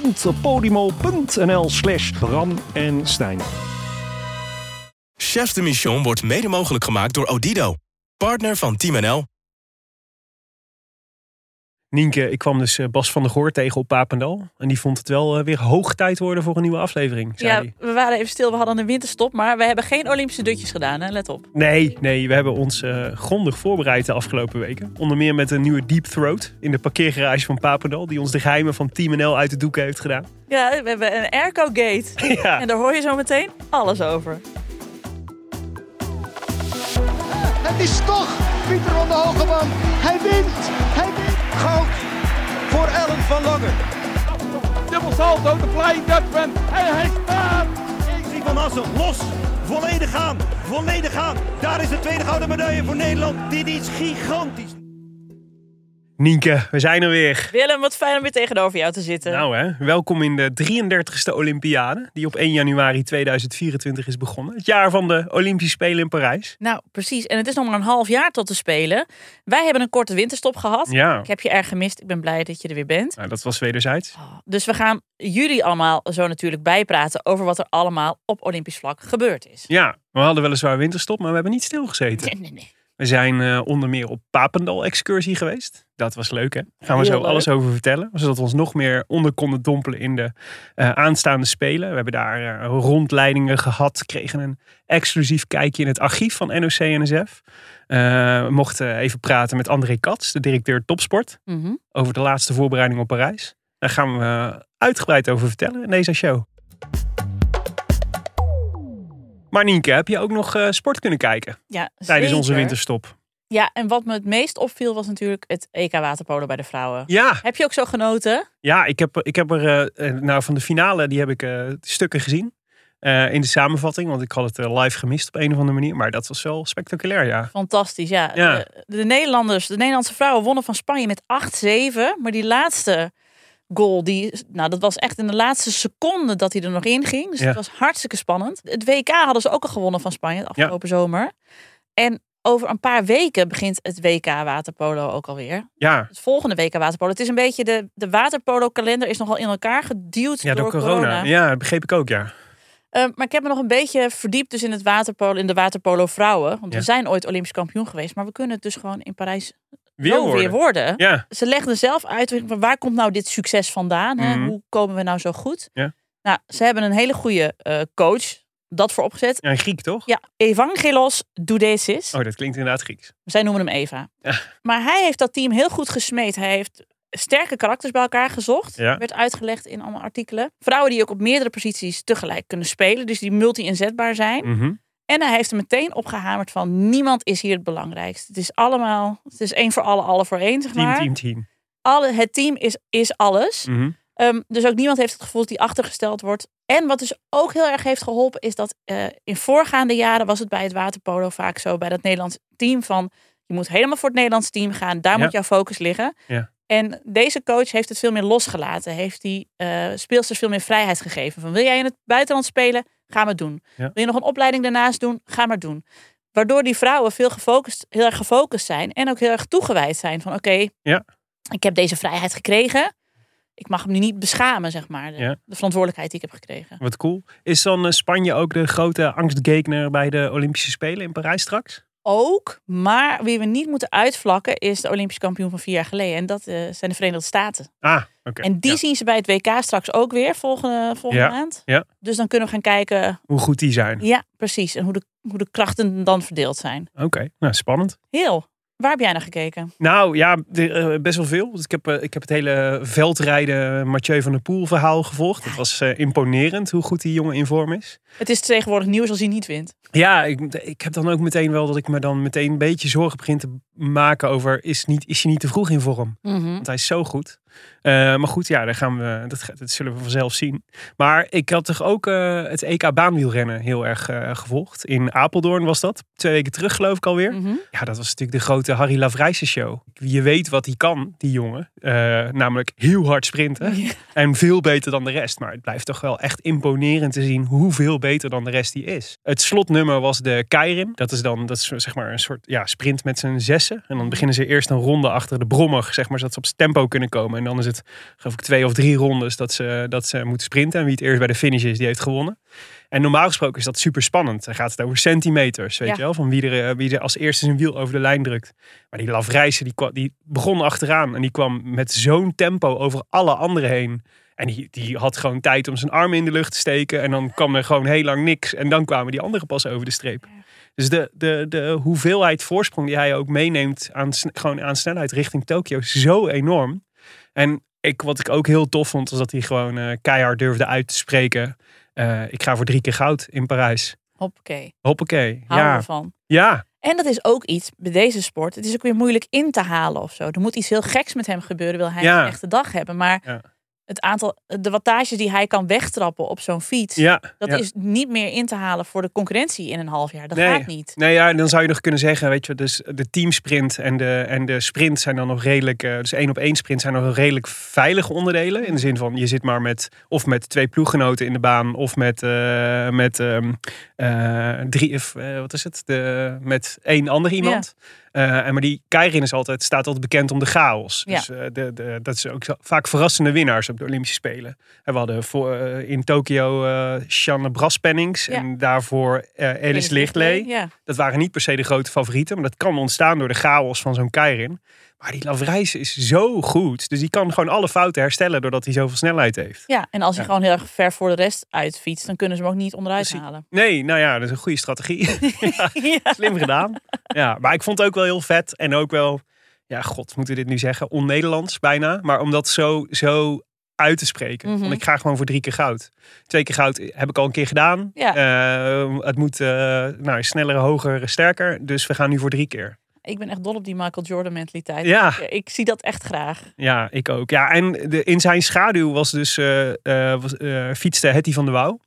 www.podimo.nl slash Bram en Stijn. Chefs de Mission wordt mede mogelijk gemaakt door Odido, partner van Team NL. Nienke, ik kwam dus eh, Bas van der Goor tegen op Papendal. En die vond het wel eh, weer hoog tijd worden voor een nieuwe aflevering. Zei Ja, we waren even stil. We hadden een winterstop, maar we hebben geen Olympische dutjes gedaan. Hè? Let op. Nee, nee, we hebben ons eh, grondig voorbereid de afgelopen weken. Onder meer met een nieuwe Deep Throat in de parkeergarage van Papendal. Die ons de geheimen van Team NL uit de doeken heeft gedaan. Ja, we hebben een airco gate. Ja. En daar hoor je zo meteen alles over. Het is toch Pieter van de Hogeband. Hij wint. Hij wint. Goud voor Ellen van Lange. Dubbel salto, de Flying Dutchman. En hij staat. Zie van Assen los. Volledig aan. Volledig aan. Daar is de tweede gouden medaille voor Nederland. Dit is gigantisch. Nienke, we zijn er weer. Willem, wat fijn om weer tegenover jou te zitten. Nou hè, welkom in de 33ste Olympiade. Die op 1 januari 2024 is begonnen. Het jaar van de Olympische Spelen in Parijs. Nou, precies. En het is nog maar een half jaar tot de Spelen. Wij hebben een korte winterstop gehad. Ja, Ik heb je erg gemist. Ik ben blij dat je er weer bent. nou, dat was wederzijds. Dus we gaan jullie allemaal zo natuurlijk bijpraten over wat er allemaal op Olympisch vlak gebeurd is. Ja, we hadden weliswaar winterstop, maar we hebben niet stilgezeten. Nee, nee, nee. We zijn eh, onder meer op Papendal-excursie geweest. Dat was leuk, hè? Daar gaan we Heel zo leuk. alles over vertellen. Zodat we ons nog meer onder konden dompelen in de eh, aanstaande spelen. We hebben daar eh, rondleidingen gehad. Kregen een exclusief kijkje in het archief van NOC-NSF. We mochten even praten met André Katz, de directeur topsport. Mhm. Over de laatste voorbereiding op Parijs. Daar gaan we uitgebreid over vertellen in deze show. Maar Nienke, heb je ook nog eh, sport kunnen kijken Ja, tijdens onze winterstop? Ja, en wat me het meest opviel was natuurlijk het EK waterpolo bij de vrouwen. Ja, Heb je ook zo genoten? Ja, ik heb, ik heb er eh, eh, nou van de finale die heb ik stukken gezien. in de samenvatting, want ik had het live gemist op een of andere manier. Maar dat was wel spectaculair, ja. Fantastisch, ja. Ja. De, de Nederlanders, de Nederlandse vrouwen wonnen van Spanje met 8-7. Maar die laatste goal, die, nou, dat was echt in de laatste seconde dat hij er nog in ging. Dus Ja. het was hartstikke spannend. Het WK hadden ze ook al gewonnen van Spanje de afgelopen zomer. En over een paar weken begint het WK waterpolo ook alweer. Ja, Het volgende WK waterpolo. Het is een beetje de, de waterpolo-kalender is nogal in elkaar geduwd ja door, door, corona. Ja, dat begreep ik ook, ja. Uh, maar ik heb me nog een beetje verdiept dus in het waterpolo, in de waterpolo vrouwen. Want Ja. we zijn ooit Olympisch kampioen geweest, maar we kunnen het dus gewoon in Parijs Weer zo worden. weer worden. Ja, Ze legden zelf uit waar komt nou dit succes vandaan? Hè? Mhm. Hoe komen we nou zo goed? Ja. Nou, ze hebben een hele goede eh, coach dat voor opgezet. ja een Griek toch? Ja, Evangelos Doudesis. Oh, dat klinkt inderdaad Grieks. Zij noemen hem Eva. Ja. Maar hij heeft dat team heel goed gesmeed. Hij heeft sterke karakters bij elkaar gezocht. Ja. Werd uitgelegd in allemaal artikelen. Vrouwen die ook op meerdere posities tegelijk kunnen spelen. Dus die multi-inzetbaar zijn. Mhm. En hij heeft er meteen opgehamerd van niemand is hier het belangrijkste. Het is allemaal, het is één voor alle, alle voor één, zeg Team, maar. team, team. Alle, het team is, is alles. Mhm. Ehm, dus ook niemand heeft het gevoel dat hij achtergesteld wordt. En wat dus ook heel erg heeft geholpen, is dat eh, in voorgaande jaren was het bij het waterpolo vaak zo, bij dat Nederlands team, van je moet helemaal voor het Nederlands team gaan. Daar Ja. moet jouw focus liggen. Ja. En deze coach heeft het veel meer losgelaten. Heeft die eh, speelsters veel meer vrijheid gegeven. Van wil jij in het buitenland spelen? Ga maar doen. Ja. Wil je nog een opleiding daarnaast doen? Ga maar doen. Waardoor die vrouwen veel gefocust, heel erg gefocust zijn. En ook heel erg toegewijd zijn. Van oké, Ja. ik heb deze vrijheid gekregen. Ik mag hem nu niet beschamen, zeg maar. De, Ja. de verantwoordelijkheid die ik heb gekregen. Wat cool. Is dan eh, Spanje ook de grote angstgegner bij de Olympische Spelen in Parijs straks? Ook, maar wie we niet moeten uitvlakken is de Olympisch kampioen van vier jaar geleden. En dat eh, zijn de Verenigde Staten. Ah, oké. En die Ja. zien ze bij het WK straks ook weer volgende, volgende Ja, maand. ja. Dus dan kunnen we gaan kijken, Hoe goed die zijn. ja, precies. En hoe de, hoe de krachten dan verdeeld zijn. Oké, nou spannend. Heel. Waar heb jij naar gekeken? Nou ja, de- eh, best wel veel. Ik heb, eh, ik heb het hele veldrijden Mathieu van der Poel verhaal gevolgd. Het was eh, imponerend hoe goed die jongen in vorm is. Het is tegenwoordig nieuws als hij niet wint. Ja, ik, ik heb dan ook meteen wel dat ik me dan meteen een beetje zorgen begin te maken over... is, niet, is hij niet te vroeg in vorm? Mhm. Want hij is zo goed. Eh, maar goed, ja, daar gaan we, dat, zullen we vanzelf zien. Maar ik had toch ook eh, het EK baanwielrennen heel erg eh, gevolgd. In Apeldoorn was dat. Twee weken terug geloof ik alweer. Mhm. Ja, dat was natuurlijk de grote Harry Lavrijsen show. Je weet wat hij kan, die jongen. Namelijk heel hard sprinten. En veel beter dan de rest. Maar het blijft toch wel echt imponerend te zien hoeveel beter dan de rest die is. Het slotnummer was de Keirin. Dat is dan dat is zeg maar een soort ja, sprint met z'n zessen. En dan beginnen ze eerst een ronde achter de brommer. Zeg maar, zodat ze op tempo kunnen komen. En dan is het geloof ik twee of drie rondes dat ze, dat ze moeten sprinten. En wie het eerst bij de finish is, die heeft gewonnen. En normaal gesproken is dat super spannend. Dan gaat het over centimeters, weet Ja. je wel. Van wie er, eh, wie er als eerste zijn wiel over de lijn drukt. Maar die Lavrijsen, die, die begon achteraan. En die kwam met zo'n tempo over alle anderen heen. En die, die had gewoon tijd om zijn armen in de lucht te steken. En dan kwam er gewoon heel lang niks. En dan kwamen die anderen pas over de streep. Dus de, de, de hoeveelheid voorsprong die hij ook meeneemt aan, gewoon aan snelheid richting Tokio is zo enorm. En ik, wat ik ook heel tof vond, was dat hij gewoon eh, keihard durfde uit te spreken. Eh, ik ga voor drie keer goud in Parijs. Hoppakee. Hoppakee. Houden Ja. we van. ja, En dat is ook iets bij deze sport. Het is ook weer moeilijk in te halen of zo. Er moet iets heel geks met hem gebeuren. Wil hij Ja. een echte dag hebben. Maar Ja. Het aantal, de wattages die hij kan wegtrappen op zo'n fiets. ja. Dat ja. is niet meer in te halen voor de concurrentie in een half jaar. Dat Nee. gaat niet. Nee, ja, dan zou je nog kunnen zeggen, weet je, dus de teamsprint en de, en de sprint zijn dan nog redelijk, eh, dus één op één sprint zijn nog redelijk veilige onderdelen. In de zin van, je zit maar met, of met twee ploeggenoten in de baan, of met, eh, met ehm, eh, drie, of, eh, wat is het, de, met één ander iemand. Eh, en maar die Keirin is altijd, staat altijd bekend om de chaos. Ja. Dus eh, de, de, dat is ook vaak verrassende winnaars op de Olympische Spelen. En we hadden voor, eh, in Tokio eh Shanne Braspennings Ja. en daarvoor eh Alice Lichtley. Ja. Dat waren niet per se de grote favorieten. Maar dat kan ontstaan door de chaos van zo'n Keirin. Maar die Lavrijs is zo goed. Dus die kan gewoon alle fouten herstellen doordat hij zoveel snelheid heeft. ja, en als hij Ja. gewoon heel erg ver voor de rest uitfietst, dan kunnen ze hem ook niet onderuit halen. Nee, nou ja, dat is een goede strategie. ja. Slim gedaan. Ja, maar ik vond het ook wel heel vet. En ook wel, ja, god, moeten we dit nu zeggen? On-Nederlands bijna. Maar om dat zo, zo uit te spreken. Mhm. Want ik ga gewoon voor drie keer goud. Twee keer goud heb ik al een keer gedaan. Ja. Eh, het moet eh, nou, sneller, hoger, sterker. Dus we gaan nu voor drie keer. Ik ben echt dol op die Michael Jordan mentaliteit. Ja. Ik zie dat echt graag. Ja, ik ook. Ja, en de, in zijn schaduw was dus was, eh, fietste Hetty van der Wouw.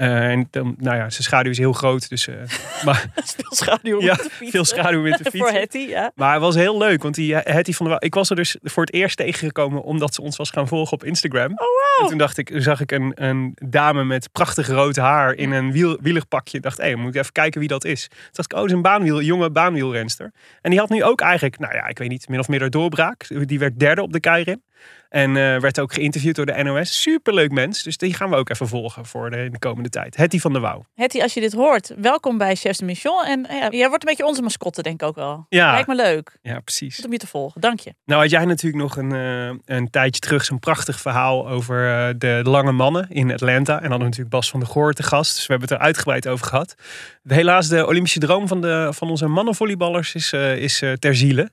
Eh, en dan, nou ja, zijn schaduw is heel groot. Dus, eh, maar Veel schaduw om Ja, te fietsen. veel schaduw in te Voor fietsen. Hetty, ja. Maar het was heel leuk, want die eh, Hetty van Wouw... Ik was er dus voor het eerst tegengekomen omdat ze ons was gaan volgen op Instagram. Oh, wow. En toen dacht ik, zag ik een, een dame met prachtig rood haar in een wiel, wielerpakje. Ik dacht, hé, moet ik even kijken wie dat is. Toen dacht ik, oh, dat is een baanwiel, jonge baanwielrenster. En die had nu ook eigenlijk, nou ja, ik weet niet, min of meer door doorbraak. Die werd derde op de Keirin. En eh, werd ook geïnterviewd door de NOS. Superleuk mens. Dus die gaan we ook even volgen voor de, in de komende tijd. Hetty van der Wouw. Hetty, als je dit hoort, welkom bij Chefs de Mission. En eh, ja, jij wordt een beetje onze mascotte, denk ik ook wel. Ja. Lijkt me leuk. Ja, precies. Goed om je te volgen. Dank je. Nou had jij natuurlijk nog een, eh, een tijdje terug zo'n prachtig verhaal over de lange mannen in Atlanta. En hadden we natuurlijk Bas van der Goor te gast. Dus we hebben het er uitgebreid over gehad. Helaas de Olympische droom van, de, van onze mannenvolleyballers is, is ter ziele.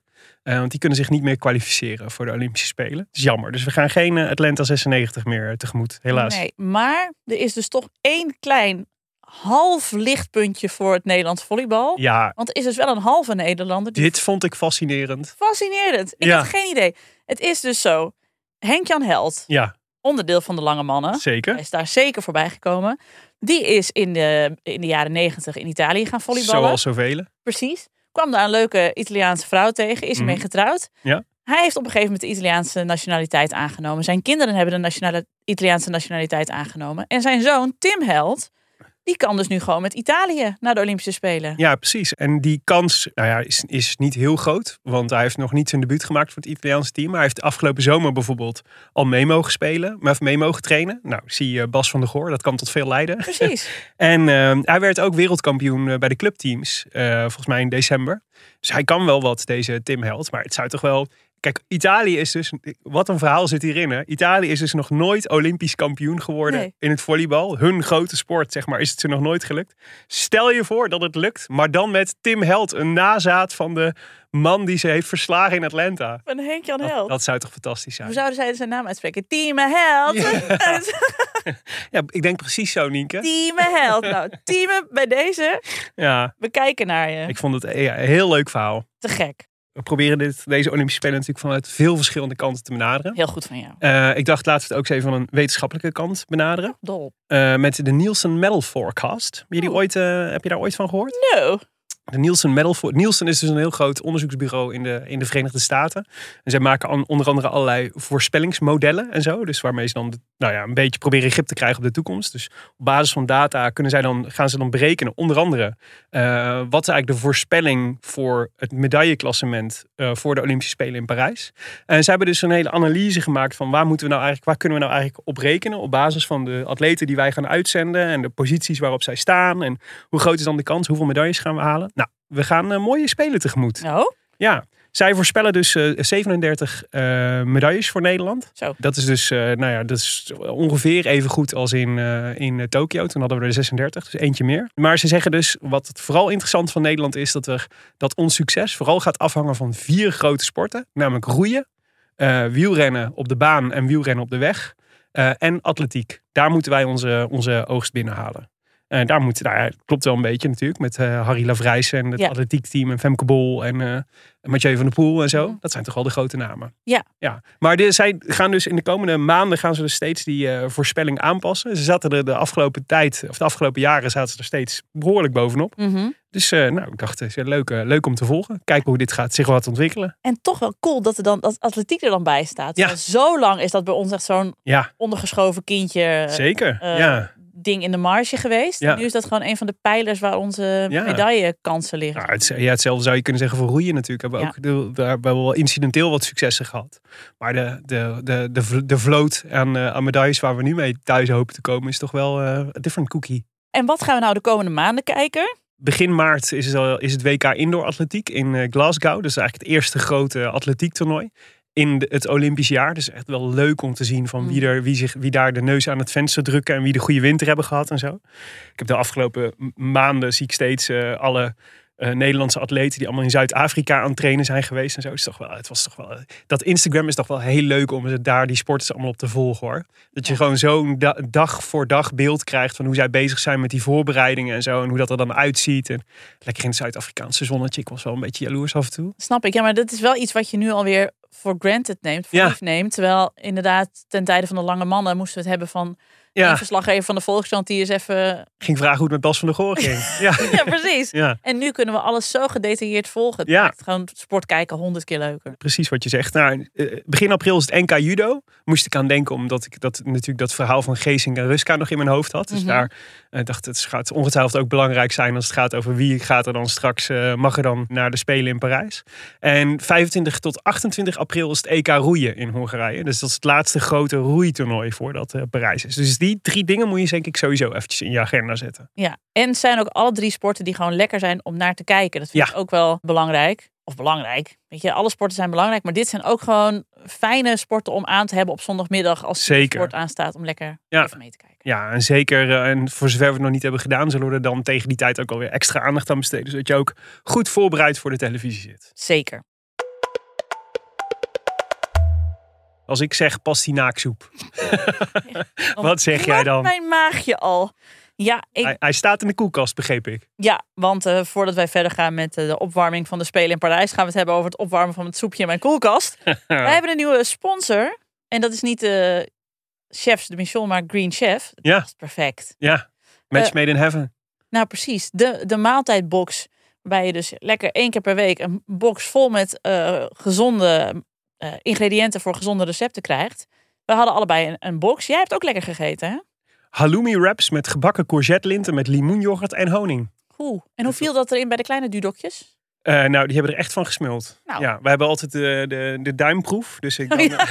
Eh, want die kunnen zich niet meer kwalificeren voor de Olympische Spelen. Dat is jammer. Dus we gaan geen eh, Atlanta 96 meer tegemoet. Helaas. Nee, maar er is dus toch één klein half lichtpuntje voor het Nederlands volleybal. Ja, Want er is dus wel een halve Nederlander. Die dit vond ik fascinerend. Fascinerend. Ik Ja. had geen idee. Het is dus zo. Henk-Jan Held, Ja, onderdeel van de lange mannen. Hij zeker. is daar zeker voorbij gekomen. Die is in de, in de jaren negentig in Italië gaan volleyballen. Zoals zoveel. Precies. Kwam daar een leuke Italiaanse vrouw tegen. Is ermee Mhm. getrouwd. Ja. Hij heeft op een gegeven moment de Italiaanse nationaliteit aangenomen. Zijn kinderen hebben de nationale, Italiaanse nationaliteit aangenomen. En zijn zoon, Tim Held, die kan dus nu gewoon met Italië naar de Olympische Spelen. Ja, precies. En die kans nou ja, is, is niet heel groot. Want hij heeft nog niet zijn debuut gemaakt voor het Italiaanse team. Maar hij heeft de afgelopen zomer bijvoorbeeld al mee mogen spelen. Maar mee mogen trainen. Nou, zie je Bas van der Goor. Dat kan tot veel leiden. Precies. En eh, hij werd ook wereldkampioen eh, bij de clubteams. eh, volgens mij in december. Dus hij kan wel wat, deze Tim Held. Maar het zou toch wel... Kijk, Italië is dus... Wat een verhaal zit hierin, hè? Italië is dus nog nooit Olympisch kampioen geworden Nee. in het volleybal. Hun grote sport, zeg maar, is het ze nog nooit gelukt. Stel je voor dat het lukt, maar dan met Tim Held, een nazaat van de man die ze heeft verslagen in Atlanta. Van Henk-Jan Dat, Held. dat zou toch fantastisch zijn? Hoe zouden zij zijn naam uitspreken? Team Held. Ja, ik denk precies zo, Nienke. Team Held. Nou, teamen bij deze. Ja, We kijken naar je. ik vond het ja, een heel leuk verhaal. Te gek. We proberen dit, deze Olympische Spelen natuurlijk vanuit veel verschillende kanten te benaderen. Heel goed van jou. Eh, ik dacht laten we het ook eens even van een wetenschappelijke kant benaderen. Dol. Eh, met de Nielsen Medal Forecast. Heb je, die Oh. ooit, eh, heb je daar ooit van gehoord? No. De Nielsen Medal For- Nielsen is dus een heel groot onderzoeksbureau in de, in de Verenigde Staten. En zij maken onder andere allerlei voorspellingsmodellen en zo. Dus waarmee ze dan nou ja, een beetje proberen grip te krijgen op de toekomst. Dus op basis van data kunnen zij dan, gaan ze dan berekenen, onder andere, eh, wat is eigenlijk de voorspelling voor het medailleklassement eh, voor de Olympische Spelen in Parijs. En zij hebben dus een hele analyse gemaakt van waar moeten we nou eigenlijk, waar kunnen we nou eigenlijk op rekenen op basis van de atleten die wij gaan uitzenden en de posities waarop zij staan en hoe groot is dan de kans, hoeveel medailles gaan we halen. Nou, we gaan eh, mooie spelen tegemoet. No? Ja, zij voorspellen dus eh, 37 eh, medailles voor Nederland. Zo. Dat is dus, eh, nou ja, dat is ongeveer even goed als in, eh, in eh, Tokio. Toen hadden we er 36, dus eentje meer. Maar ze zeggen dus, wat het vooral interessant van Nederland is, dat, er, dat ons succes vooral gaat afhangen van vier grote sporten. Namelijk roeien, eh, wielrennen op de baan en wielrennen op de weg. eh, en atletiek. Daar moeten wij onze, onze oogst binnenhalen. En daar moet, nou ja, het klopt wel een beetje natuurlijk. Met eh, Harry Lavrijsen en het Ja. atletiekteam en Femke Bol en eh, Mathieu van der Poel en zo. Mhm. Dat zijn toch wel de grote namen. Ja. ja. Maar de, zij gaan dus in de komende maanden gaan ze dus steeds die voorspelling aanpassen. Ze zaten er de afgelopen tijd, of de afgelopen jaren zaten ze er steeds behoorlijk bovenop. Mhm. Dus nou, ik dacht, het is leuk, leuk om te volgen. Kijken hoe dit gaat zich wat ontwikkelen. En toch wel cool dat er dan dat atletiek er dan bij staat. Ja. Zo lang is dat bij ons echt zo'n Ja, ondergeschoven kindje zeker. ja. Ding in de marge geweest. Ja. Nu is dat gewoon een van de pijlers waar onze Ja. medaillekansen liggen. Nou, het, ja, hetzelfde zou je kunnen zeggen voor roeien natuurlijk. Hebben we Ja. ook de, daar hebben we wel incidenteel wat successen gehad. Maar de, de, de, de, vl- de vloot aan, eh, aan medailles waar we nu mee thuis hopen te komen... is toch wel eh een different cookie. En wat gaan we nou de komende maanden kijken? Begin maart is het, al, is het WK Indoor Atletiek in eh, Glasgow. Dat is eigenlijk het eerste grote atletiektoernooi in het Olympisch jaar. Dus echt wel leuk om te zien van wie, er, wie, zich, wie daar de neus aan het venster drukken... en wie de goede winter hebben gehad en zo. Ik heb de afgelopen maanden zie ik steeds eh, alle... eh, Nederlandse atleten die allemaal in Zuid-Afrika aan het trainen zijn geweest en zo. Is toch wel, het was toch wel, dat Instagram is toch wel heel leuk om daar die sporters allemaal op te volgen hoor. Dat je gewoon zo'n da- dag voor dag beeld krijgt van hoe zij bezig zijn met die voorbereidingen en zo. En hoe dat er dan uitziet. En lekker in het Zuid-Afrikaanse zonnetje. Ik was wel een beetje jaloers af en toe. Snap ik. Ja, maar dat is wel iets wat je nu alweer voor granted neemt, voor Ja. neemt. Terwijl inderdaad ten tijde van de lange mannen moesten we het hebben van Ja, een verslaggever van de Volkskrant die is even... ging vragen hoe het met Bas van der Goor ging. Ja, Ja, precies. ja. En nu kunnen we alles zo gedetailleerd volgen. Het Ja. maakt gewoon sport kijken honderd keer leuker. precies wat je zegt. Nou, eh, begin april is het NK Judo. Moest ik aan denken omdat ik dat, natuurlijk dat verhaal van Geesing en Ruska nog in mijn hoofd had. Dus Mhm. daar eh, dacht het gaat ongetwijfeld ook belangrijk zijn als het gaat over wie gaat er dan straks, eh, mag er dan naar de Spelen in Parijs. En 25 tot 28 april is het EK roeien in Hongarije. Dus dat is het laatste grote roeitoernooi voordat Parijs is. Dus die drie dingen moet je denk ik sowieso eventjes in je agenda zetten. Ja, en het zijn ook alle drie sporten die gewoon lekker zijn om naar te kijken. Dat vind Ja. ik ook wel belangrijk. Of belangrijk. Weet je, alle sporten zijn belangrijk. Maar dit zijn ook gewoon fijne sporten om aan te hebben op zondagmiddag. Als de Zeker. sport aanstaat om lekker Ja. even mee te kijken. Ja, en zeker, eh, en voor zover we het nog niet hebben gedaan, zullen we er dan tegen die tijd ook alweer extra aandacht aan besteden. Zodat je ook goed voorbereid voor de televisie zit. Zeker. Als ik zeg pastinaaksoep, Dan wat zeg jij dan? mijn maagje al. Ja, ik, Hij, hij staat in de koelkast, begreep ik. ja want eh, voordat wij verder gaan met eh, de opwarming van de Spelen in Parijs... gaan we het hebben over het opwarmen van het soepje in mijn koelkast. Wij hebben een nieuwe sponsor. En dat is niet de chefs de Mission, maar Green Chef. Ja. Dat is perfect. Ja, match Eh, made in heaven. Nou, precies. De, de maaltijdbox. Waarbij je dus lekker één keer per week een box vol met eh, gezonde eh, ingrediënten voor gezonde recepten krijgt. We hadden allebei een, een box. Jij hebt ook lekker gegeten, hè? Halloumi wraps met gebakken courgette-linten met limoenyoghurt en honing. Oeh. En hoe viel dat erin bij de kleine dudokjes? Eh, nou, die hebben er echt van gesmuld. Nou. Ja, wij hebben altijd de, de, de duimproef. Dus ik dan, Ja.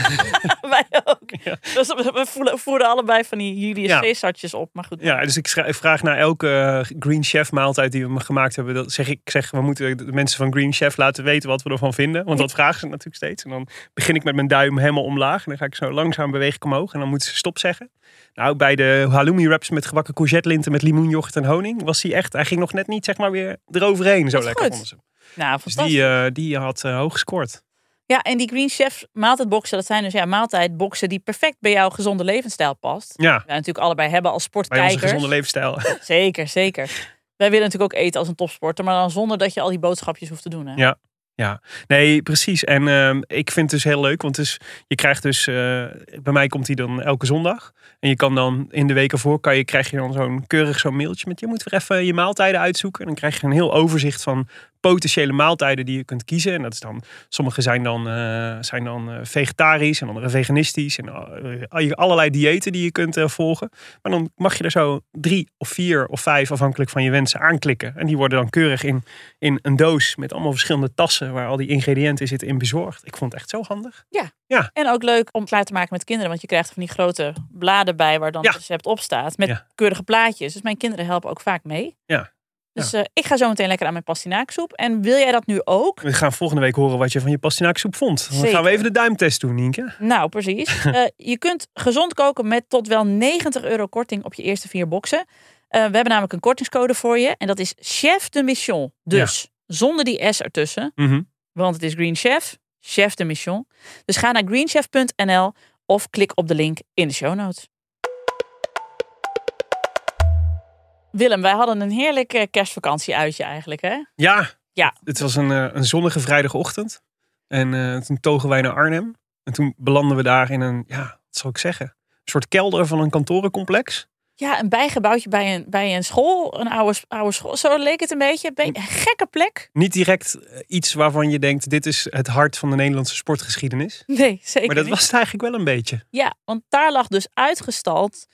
Wij Dus we voeren allebei van die Julius Ja. Caesartjes op. Maar goed. Ja, dus ik vraag naar elke eh, Green Chef maaltijd die we gemaakt hebben. Dat zeg ik, zeg, we moeten de mensen van Green Chef laten weten wat we ervan vinden. Want dat vragen ze natuurlijk steeds. En dan begin ik met mijn duim helemaal omlaag. En dan ga ik zo langzaam beweeg ik omhoog. En dan moeten ze stop zeggen. Nou, bij de halloumi wraps met gebakken courgette linten met limoenyoghurt en honing was hij echt. Hij ging nog net niet zeg maar weer eroverheen. Zo lekker vonden ze. Nou, Dus die, eh, die had eh, hoog gescoord. Ja, en die Green Chef maaltijdboxen, dat zijn dus ja, maaltijdboxen die perfect bij jouw gezonde levensstijl past. Ja, Wij natuurlijk allebei hebben als bij onze sportkijkers. gezonde levensstijl. Zeker, zeker. Wij willen natuurlijk ook eten als een topsporter, maar dan zonder dat je al die boodschapjes hoeft te doen. Hè? Ja. Ja, nee, precies. En ehm, ik vind het dus heel leuk, want dus, je krijgt dus, eh, bij mij komt hij dan elke zondag. En je kan dan in de weken voor, kan je, krijg je dan zo'n keurig zo'n mailtje met je moet weer even je maaltijden uitzoeken. En dan krijg je een heel overzicht van potentiële maaltijden die je kunt kiezen. En dat is dan, sommige zijn dan, eh, zijn dan eh, vegetarisch en andere veganistisch. En uh, allerlei diëten die je kunt volgen. Maar dan mag je er zo drie of vier of vijf afhankelijk van je wensen aanklikken. En die worden dan keurig in, in een doos met allemaal verschillende tassen waar al die ingrediënten zitten in bezorgd. Ik vond het echt zo handig. Ja. Ja. En ook leuk om klaar te maken met kinderen. Want je krijgt van die grote bladen bij waar dan Ja. het recept op staat. Met Ja. keurige plaatjes. Dus mijn kinderen helpen ook vaak mee. Ja. Dus eh, ik ga zo meteen lekker aan mijn pastinaaksoep. En wil jij dat nu ook? We gaan volgende week horen wat je van je pastinaaksoep vond. Dan gaan we even de duimtest doen, Nienke. Nou, precies. Eh, je kunt gezond koken met tot wel 90 euro korting op je eerste vier boxen. Eh, we hebben namelijk een kortingscode voor je. En dat is Chef de Mission. Dus zonder die S ertussen. Mhm. Want het is Green Chef. Chef de Mission. Dus ga naar greenchef.nl of klik op de link in de show notes. Willem, wij hadden een heerlijk eh, kerstvakantie uitje eigenlijk, hè? Ja, Ja. het was een, eh, een zonnige vrijdagochtend. En eh, toen togen wij naar Arnhem. En toen belanden we daar in een, ja, wat zal ik zeggen? Een soort kelder van een kantorencomplex. Ja, een bijgebouwtje bij een, bij een school. Een oude, oude school. Zo leek het een beetje. Be- Een gekke plek. Niet direct iets waarvan je denkt, dit is het hart van de Nederlandse sportgeschiedenis. Nee, zeker Maar dat niet. was het eigenlijk wel een beetje. Ja, want daar lag dus uitgestald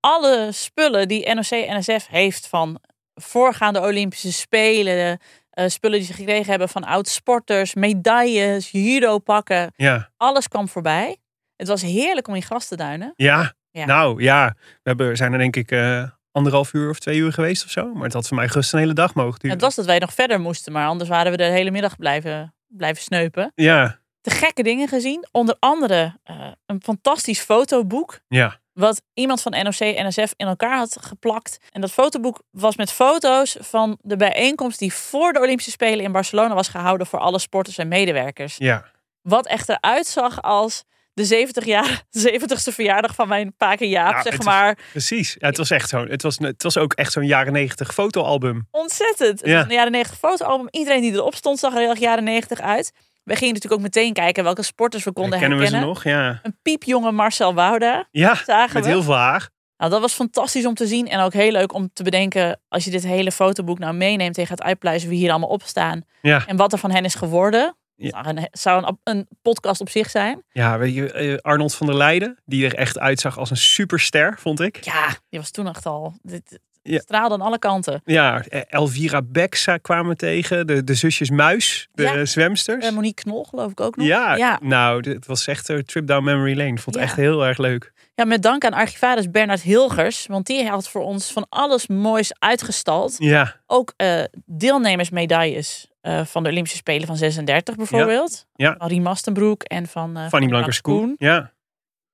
alle spullen die NOC-NSF heeft van voorgaande Olympische Spelen. eh, spullen die ze gekregen hebben van oud-sporters, medailles, judo-pakken. Ja, Alles kwam voorbij. Het was heerlijk om in gras te duinen. ja. Ja. nou ja. We hebben, zijn er denk ik eh, anderhalf uur of twee uur geweest of zo. Maar het had voor mij gerust een hele dag mogen duren. Het was dat wij nog verder moesten, maar anders waren we de hele middag blijven, blijven sneupen. Ja, De gekke dingen gezien. Onder andere eh, een fantastisch fotoboek. ja. Wat iemand van NOC NSF in elkaar had geplakt. En dat fotoboek was met foto's van de bijeenkomst die voor de Olympische Spelen in Barcelona was gehouden voor alle sporters en medewerkers. Ja, Wat echter uitzag als de 70 jaar, 70ste verjaardag van mijn paken Jaap, Nou, zeg maar. precies. Ja, het was echt zo. Het was, het was ook echt zo'n jaren negentig fotoalbum. Ontzettend. Het Ja. was een jaren 90 fotoalbum. Iedereen die erop stond zag er heel erg jaren 90 uit. We gingen natuurlijk ook meteen kijken welke sporters we konden Kennen we ze herkennen. nog? Ja. Een piepjonge Marcel Wouda Ja, zagen met we. heel veel haar. Nou, dat was fantastisch om te zien. En ook heel leuk om te bedenken. Als je dit hele fotoboek nou meeneemt en je gaat uitpluizen wie hier allemaal op staan. Ja. En wat er van hen is geworden. Ja. Nou, een, zou een, een podcast op zich zijn. Ja, weet je, eh, Arnold van der Leijden, die er echt uitzag als een superster, vond ik. Ja, die was toen echt al. Dit Ja. straalde aan alle kanten. Ja, eh, Elvira Bex kwamen we tegen, de, de zusjes Muis, de Ja. zwemsters. En Monique Knol geloof ik ook nog. ja, ja. nou, dit was echt een trip down memory lane. Vond het echt heel erg leuk. Ja, met dank aan archivaris Bernard Hilgers. Want die had voor ons van alles moois uitgestald. Ja, Ook eh, deelnemersmedailles eh, van de Olympische Spelen van 36 bijvoorbeeld. Ja. Van Mastenbroek en van eh Fanny Blankers-Koen. Ja,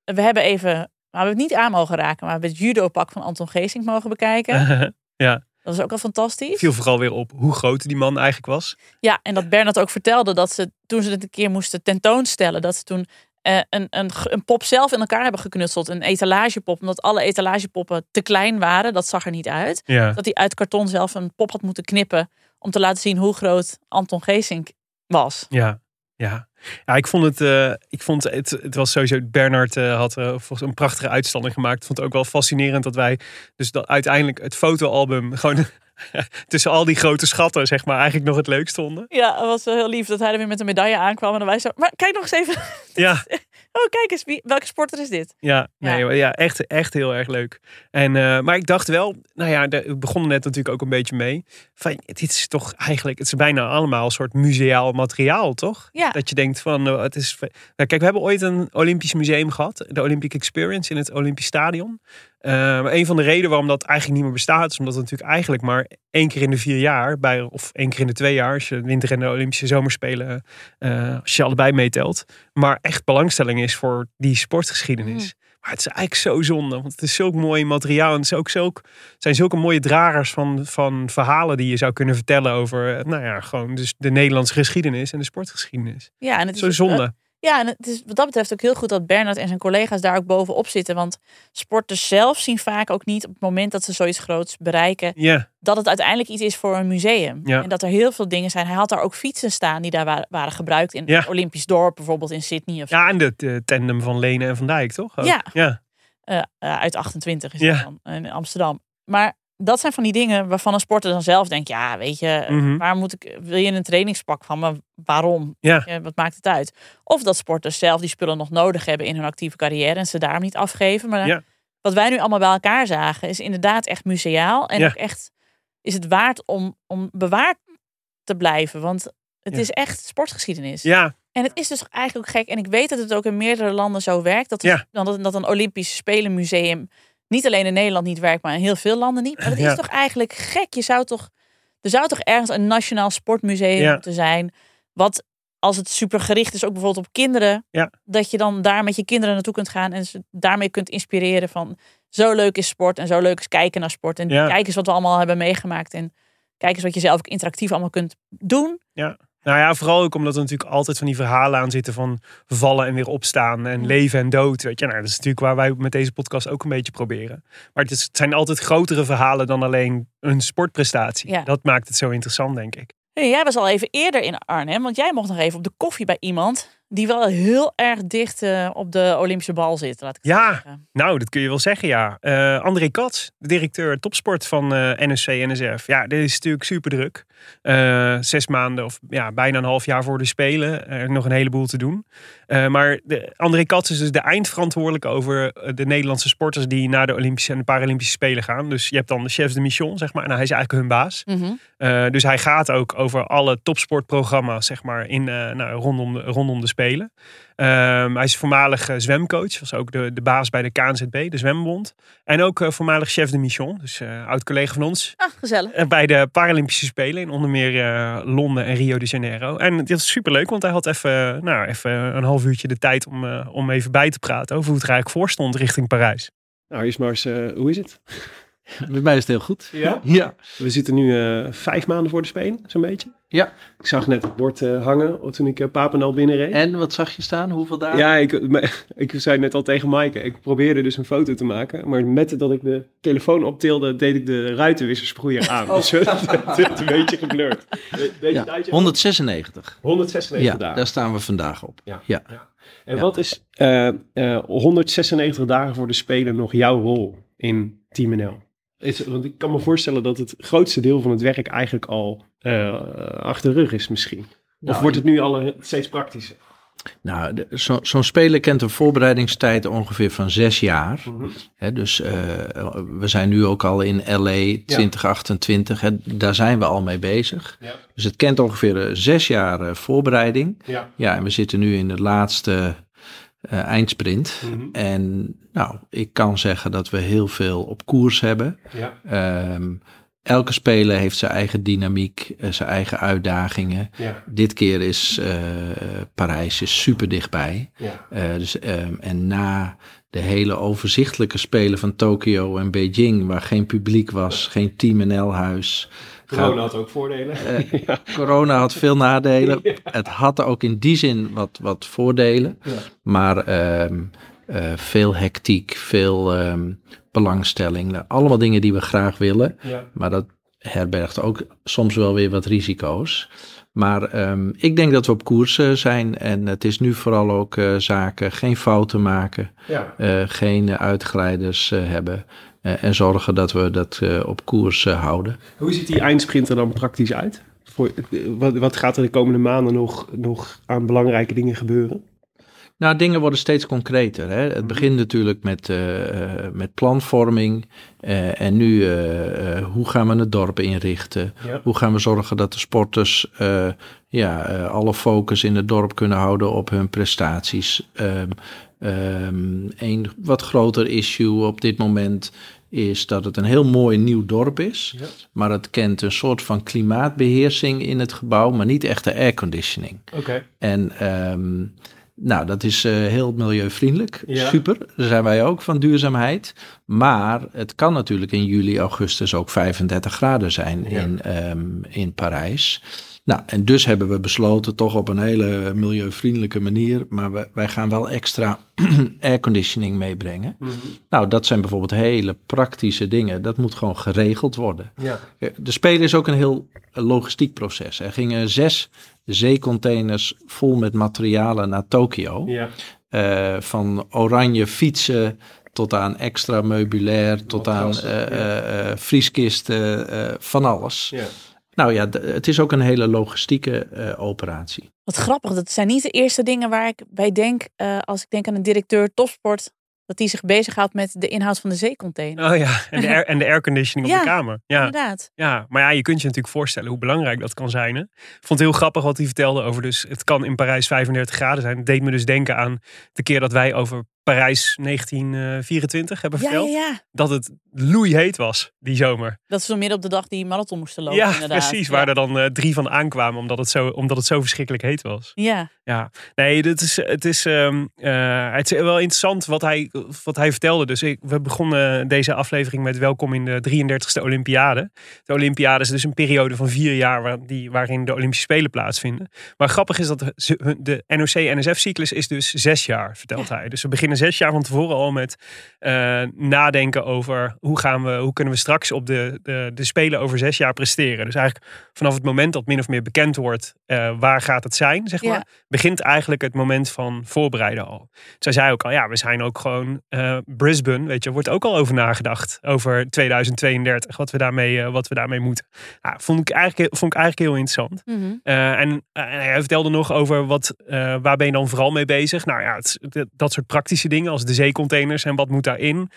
We hebben even, we hebben het niet aan mogen raken, maar we het judo-pak van Anton Geesink mogen bekijken. Dat is ook al fantastisch. viel vooral weer op hoe groot die man eigenlijk was. Ja, en dat Bernard ook vertelde dat ze toen ze het een keer moesten tentoonstellen, dat ze toen eh, een, een, een pop zelf in elkaar hebben geknutseld. Een etalagepop, omdat alle etalagepoppen te klein waren. Dat zag er niet uit. Ja, Dat hij uit karton zelf een pop had moeten knippen om te laten zien hoe groot Anton Geesink was. ja, ja. Ja, ik vond het, eh, ik vond het, het was sowieso, Bernard eh, had eh, volgens een prachtige uitstalling gemaakt. Ik vond het ook wel fascinerend dat wij, dus dat uiteindelijk het fotoalbum gewoon tussen al die grote schatten, zeg maar, eigenlijk nog het leukst vonden. Ja, dat was wel heel lief dat hij er weer met een medaille aankwam. En dan wij zo, maar kijk nog eens even. Ja, Oh, kijk eens, wie, welke sporter is dit? ja, nee, Ja. echt, echt heel erg leuk. En, eh, maar ik dacht wel, nou ja, we begonnen net natuurlijk ook een beetje mee. Van, dit is toch eigenlijk, het is bijna allemaal een soort museaal materiaal, toch? Ja. Dat je denkt van, eh, het is... Nou, kijk, we hebben ooit een Olympisch museum gehad. De Olympic Experience in het Olympisch Stadion. Maar een van de redenen waarom dat eigenlijk niet meer bestaat... is omdat het natuurlijk eigenlijk maar één keer in de vier jaar... Bij, of één keer in de twee jaar... als je de winter- en de Olympische zomerspelen... eh, als je allebei meetelt... maar echt belangstelling is voor die sportgeschiedenis. Maar het is eigenlijk zo zonde. Want het is zulk mooi materiaal. En het, is ook zulk, het zijn zulke mooie dragers van, van verhalen... die je zou kunnen vertellen over... eh, nou ja, gewoon dus de Nederlandse geschiedenis... en de sportgeschiedenis. Ja, en het is Zo zonde. Ja, en het is wat dat betreft ook heel goed dat Bernard en zijn collega's daar ook bovenop zitten. Want sporters zelf zien vaak ook niet op het moment dat ze zoiets groots bereiken, dat het uiteindelijk iets is voor een museum. En dat er heel veel dingen zijn. Hij had daar ook fietsen staan die daar waren, waren gebruikt in het Olympisch dorp, bijvoorbeeld in Sydney of zo. ja en de, de tandem van Lenen en Van Dijk, toch? Ook? Ja. ja. Eh, eh, uit 28 is dat dan, in Amsterdam. Maar dat zijn van die dingen waarvan een sporter dan zelf denkt, ja, weet je, eh, Mhm. waar moet ik, wil je een trainingspak van, maar waarom? Ja. Eh, wat maakt het uit? Of dat sporters zelf die spullen nog nodig hebben in hun actieve carrière en ze daarom niet afgeven. Maar Ja. wat wij nu allemaal bij elkaar zagen, is inderdaad echt museaal. En Ja. ook echt is het waard om, om bewaard te blijven. Want het is echt sportgeschiedenis. ja, En het is dus eigenlijk ook gek. En ik weet dat het ook in meerdere landen zo werkt. Dat, Ja. dan dat, dat een Olympisch Spelenmuseum niet alleen in Nederland niet werkt, maar in heel veel landen niet. Maar het Ja. is toch eigenlijk gek. Je zou toch, er zou toch ergens een nationaal sportmuseum Ja. moeten zijn. Wat als het super gericht is, ook bijvoorbeeld op kinderen. Ja. Dat je dan daar met je kinderen naartoe kunt gaan en ze daarmee kunt inspireren van zo leuk is sport en zo leuk is kijken naar sport. En Ja. kijk eens wat we allemaal hebben meegemaakt. En kijk eens wat je zelf ook interactief allemaal kunt doen. Nou ja, vooral ook omdat er natuurlijk altijd van die verhalen aan zitten van vallen en weer opstaan en leven en dood. Weet je, nou, dat is natuurlijk waar wij met deze podcast ook een beetje proberen. Maar het, is, het zijn altijd grotere verhalen dan alleen een sportprestatie. Ja. Dat maakt het zo interessant, denk ik. Hey, jij was al even eerder in Arnhem, want jij mocht nog even op de koffie bij iemand die wel heel erg dicht eh, op de Olympische bal zit. Laat ik Ja. zeggen. Nou, dat kun je wel zeggen, ja. Eh, André Katz, de directeur topsport van eh NSC NSF. Ja, dit is natuurlijk super druk. Zes maanden of ja, bijna een half jaar voor de Spelen. Er nog een heleboel te doen. Eh, maar de, André Katz is dus de eindverantwoordelijke over eh, de Nederlandse sporters die naar de Olympische en de Paralympische Spelen gaan. Dus je hebt dan de chefs de mission, zeg maar. En hij is eigenlijk hun baas. Mhm. Eh, dus hij gaat ook over alle topsportprogramma's, zeg maar, in, nou, rondom, de, rondom de Spelen. Ehm, hij is voormalig eh, zwemcoach, was ook de, de baas bij de KNZB, de Zwembond. En ook eh, voormalig chef de mission, dus eh, oud collega van ons. Ah, gezellig. bij de Paralympische Spelen in onder meer eh, Londen en Rio de Janeiro. En dit is superleuk, want hij had even, nou, even een half uurtje de tijd om, eh, om even bij te praten over hoe het er eigenlijk voor stond richting Parijs. Nou, eerst maar eens, eh, hoe is het? Bij mij is het heel goed. Ja? Ja. We zitten nu eh, vijf maanden voor de Spelen, zo'n beetje. Ja. Ik zag net het bord eh, hangen toen ik uh, Papendal binnenreed. En wat zag je staan? Hoeveel dagen? Ja, ik, ik zei net al tegen Maaike, ik probeerde dus een foto te maken. Maar met dat ik de telefoon optilde, deed ik de ruitenwissersproeier aan. Oh. Dus het is een beetje geblurred. Weet Ja, uit je 196. 196 Ja, dagen. daar staan we vandaag op. Ja. Ja. En Ja. wat is eh, eh, 196 dagen voor de Spelen nog jouw rol in Team NL? Is, want ik kan me voorstellen dat het grootste deel van het werk eigenlijk al eh, achter de rug is misschien. Of Nou, wordt het nu al eh, steeds praktischer? Nou, de- zo- zo'n speler kent een voorbereidingstijd ongeveer van zes jaar. Hè, dus eh, we zijn nu ook al in LA 2028. Hè, daar zijn we al mee bezig. Ja. Dus het kent ongeveer zes jaar voorbereiding. Ja. Ja, en we zitten nu in de laatste eh, eindsprint. Mhm. En nou, ik kan zeggen dat we heel veel op koers hebben. Ja. Ehm, elke speler heeft zijn eigen dynamiek, eh, zijn eigen uitdagingen. Ja. Dit keer is eh, Parijs is super dichtbij. Ja. Dus, ehm, en na de hele overzichtelijke spelen van Tokio en Beijing, waar geen publiek was, geen Team NL-huis. Corona had ook voordelen. Eh, ja. Corona had veel nadelen. Het had ook in die zin wat, wat voordelen. Ja. Maar ehm, eh, veel hectiek, veel ehm, belangstelling. Allemaal dingen die we graag willen. Maar dat herbergt ook soms wel weer wat risico's. Maar ehm, ik denk dat we op koers eh, zijn. En het is nu vooral ook zaken geen fouten maken. Ja. geen uitglijders hebben. Eh, en zorgen dat we dat eh, op koers eh, houden. Hoe ziet die eindsprint er dan praktisch uit? Voor, wat, wat gaat er de komende maanden nog, nog aan belangrijke dingen gebeuren? Nou, dingen worden steeds concreter. Hè? Het begint natuurlijk met, met planvorming. eh, en nu, hoe gaan we het dorp inrichten? Ja. Hoe gaan we zorgen dat de sporters eh, ja, eh, alle focus in het dorp kunnen houden op hun prestaties? Ehm, ehm, een wat groter issue op dit moment is dat het een heel mooi nieuw dorp is. Ja. Maar het kent een soort van klimaatbeheersing in het gebouw, maar niet echte airconditioning. Oké. En ehm, nou, dat is eh, heel milieuvriendelijk. Ja. Super. Daar zijn wij ook van duurzaamheid. Maar het kan natuurlijk in juli, augustus ook 35 graden zijn in, ehm, in Parijs. Nou, en dus hebben we besloten, toch op een hele milieuvriendelijke manier, maar we, wij gaan wel extra airconditioning meebrengen. Nou, dat zijn bijvoorbeeld hele praktische dingen. Dat moet gewoon geregeld worden. Ja. De Spelen is ook een heel logistiek proces. Er gingen zes zeecontainers vol met materialen naar Tokio. Ja. Eh, van oranje fietsen tot aan extra meubilair, tot aan eh, eh, eh, vrieskisten, eh, van alles. Ja. Nou ja, het is ook een hele logistieke eh, operatie. Wat grappig, dat zijn niet de eerste dingen waar ik bij denk eh, als ik denk aan een directeur topsport. Dat die zich bezighoudt met de inhoud van de zeecontainer. Oh ja, en de, air, en de airconditioning op Ja, de kamer. Ja. Inderdaad. Ja, maar ja, je kunt je natuurlijk voorstellen hoe belangrijk dat kan zijn. Hè? Ik vond het heel grappig wat hij vertelde over dus het kan in Parijs 35 graden zijn. Het deed me dus denken aan de keer dat wij over Parijs 1924 hebben Ja, ja, verteld. ja. Dat het loeiheet was die zomer. Dat ze zo midden op de dag die marathon moesten lopen. ja, inderdaad. precies. Waar er dan eh, drie van aankwamen omdat het, zo, omdat het zo verschrikkelijk heet was. Ja, Ja, nee, dit is, het, is, ehm, eh, het is wel interessant wat hij, wat hij vertelde. Dus ik, we begonnen deze aflevering met welkom in de 33ste Olympiade. De Olympiade is dus een periode van vier jaar waar, die, waarin de Olympische Spelen plaatsvinden. Maar grappig is dat de, NOC-NSF-cyclus is dus zes jaar, vertelt hij. Dus we beginnen zes jaar van tevoren al met eh, nadenken over hoe, gaan we, hoe kunnen we straks op de, de, de Spelen over zes jaar presteren. Dus eigenlijk vanaf het moment dat min of meer bekend wordt eh, waar gaat het zijn, zeg Ja. Begint eigenlijk het moment van voorbereiden al. Zij zei ook al, ja, we zijn ook gewoon eh, Brisbane, weet je, wordt ook al over nagedacht. Over 2032, wat we daarmee, eh, wat we daarmee moeten. Ja, vond, ik eigenlijk, vond ik eigenlijk heel interessant. Mhm. Eh, en, hij vertelde nog over wat, waar ben je dan vooral mee bezig? Nou ja, het, dat- soort praktische dingen als de zeecontainers en wat moet daarin.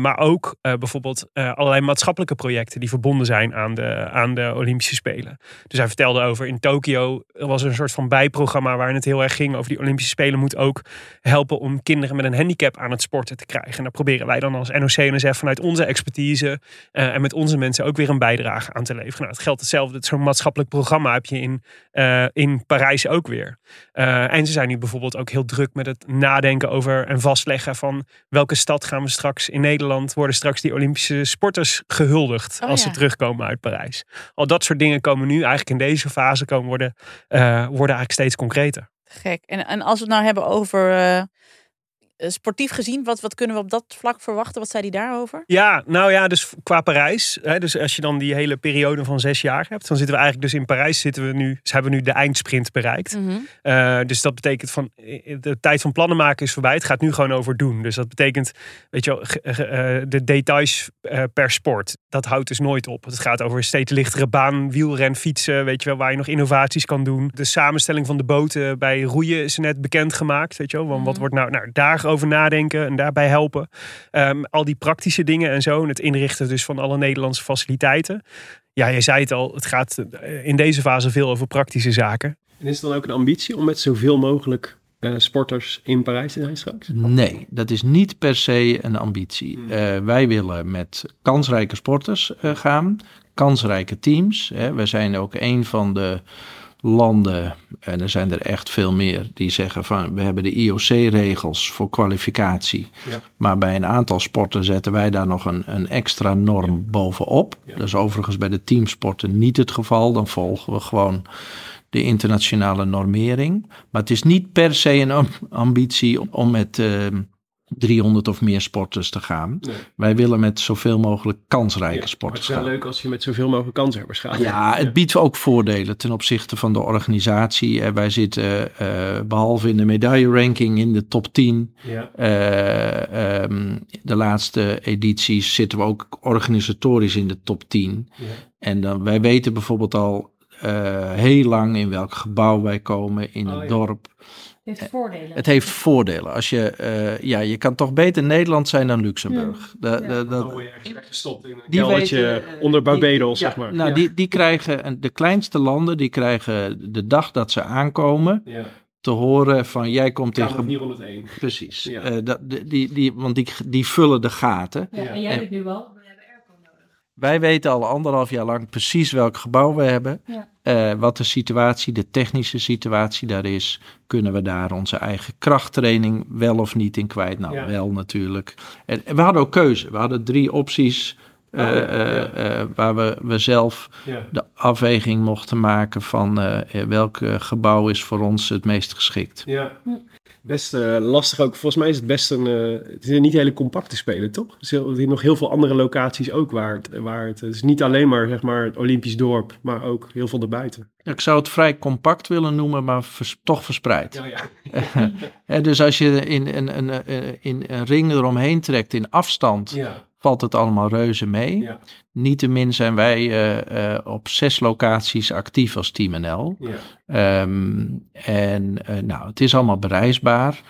Maar ook bijvoorbeeld allerlei maatschappelijke projecten die verbonden zijn aan de, aan de Olympische Spelen. Dus hij vertelde over in Tokio er was een soort van bijprogramma waarin het heel erg ging over die Olympische Spelen moet ook helpen om kinderen met een handicap aan het sporten te krijgen. En daar proberen wij dan als NOC-NSF vanuit onze expertise eh, en met onze mensen ook weer een bijdrage aan te leveren. Nou, het geldt hetzelfde. Zo'n maatschappelijk programma heb je in, eh, in Parijs ook weer. Eh, en ze zijn nu bijvoorbeeld ook heel druk met het nadenken over en vastleggen van welke stad gaan we straks in Nederland worden straks die Olympische sporters gehuldigd Oh als ja. ze terugkomen uit Parijs. Al dat soort dingen komen nu eigenlijk in deze fase komen worden, worden eigenlijk steeds concreter. Gek. En, en als we het nou hebben over eh, sportief gezien, wat, wat kunnen we op dat vlak verwachten? Wat zei hij daarover? Ja, nou ja, dus qua Parijs. Hè, dus als je dan die hele periode van zes jaar hebt, dan zitten we eigenlijk dus in Parijs zitten we nu, ze hebben nu de eindsprint bereikt. Mhm. Eh, dus dat betekent van eh, de tijd van plannen maken is voorbij. Het gaat nu gewoon over doen. Dus dat betekent, weet je wel, eh, de details eh, per sport. Dat houdt dus nooit op. Het gaat over steeds lichtere baan, wielren, fietsen. Weet je wel, waar je nog innovaties kan doen. De samenstelling van de boten bij roeien is net bekendgemaakt. Weet je wel, want wat Mhm. wordt nou, nou daarover nadenken en daarbij helpen. Ehm, al die praktische dingen en zo. En het inrichten dus van alle Nederlandse faciliteiten. Ja, je zei het al, het gaat eh, in deze fase veel over praktische zaken. En is het dan ook een ambitie om met zoveel mogelijk eh, sporters in Parijs te zijn straks? Nee, dat is niet per se een ambitie. Eh, wij willen met kansrijke sporters eh, gaan, kansrijke teams. Hè. We zijn ook een van de landen, en er zijn er echt veel meer, die zeggen van we hebben de IOC-regels voor kwalificatie. Ja. Maar bij een aantal sporten zetten wij daar nog een, een extra norm bovenop. Dat is overigens bij de teamsporten niet het geval. Dan volgen we gewoon de internationale normering. Maar het is niet per se een am- ambitie om- met eh, 300 of meer sporters te gaan. Nee. Wij willen met zoveel mogelijk kansrijke Ja, maar het sporters is wel gaan. leuk als je met zoveel mogelijk kanshebbers gaat. Ja, het biedt ook voordelen ten opzichte van de organisatie. Eh, wij zitten eh, behalve in de medailleranking in de top 10. Ja. eh, ehm, de laatste edities zitten we ook organisatorisch in de top 10. Ja. En dan, wij weten bijvoorbeeld al heel lang in welk gebouw wij komen in Oh, het dorp. Heeft voordelen. Het heeft voordelen. Als je, eh, ja, je kan toch beter Nederland zijn dan Luxemburg. De, de, Dan dat, word je ergens weggestopt in een keldertje eh, onder die- Barbados, ja, zeg maar. Nou, ja. die, die krijgen, en de kleinste landen, die krijgen de dag dat ze aankomen ja. te horen van jij komt in... Kamer ge- 401. Precies. Ja. Eh, dat, die, die, want die, die vullen de gaten. Ja. en jij weet nu wel, we hebben airco nodig. Wij weten al anderhalf jaar lang precies welk gebouw we hebben. Eh, wat de situatie, de technische situatie daar is. Kunnen we daar onze eigen krachttraining wel of niet in kwijt? Nou, Ja. wel natuurlijk. En, en we hadden ook keuze. We hadden drie opties eh, Oh, ja, eh, eh, waar we, we zelf Ja. de afweging mochten maken van eh, welk gebouw is voor ons het meest geschikt. Ja. Best eh, lastig ook. Volgens mij is het best een... eh, het is een niet hele compacte spelen, toch? Er zijn nog heel veel andere locaties ook waar het... Waar het, het is niet alleen maar, zeg maar, het Olympisch dorp, maar ook heel veel erbuiten. Ik zou het vrij compact willen noemen, maar vers- toch verspreid. Ja, ja. Dus als je in, een een, een, in een ring eromheen trekt in afstand, Ja. Valt het allemaal reuze mee. Ja. Niettemin zijn wij eh, eh, op zes locaties actief als Team NL. Ja. Ehm, en eh, nou, het is allemaal bereisbaar.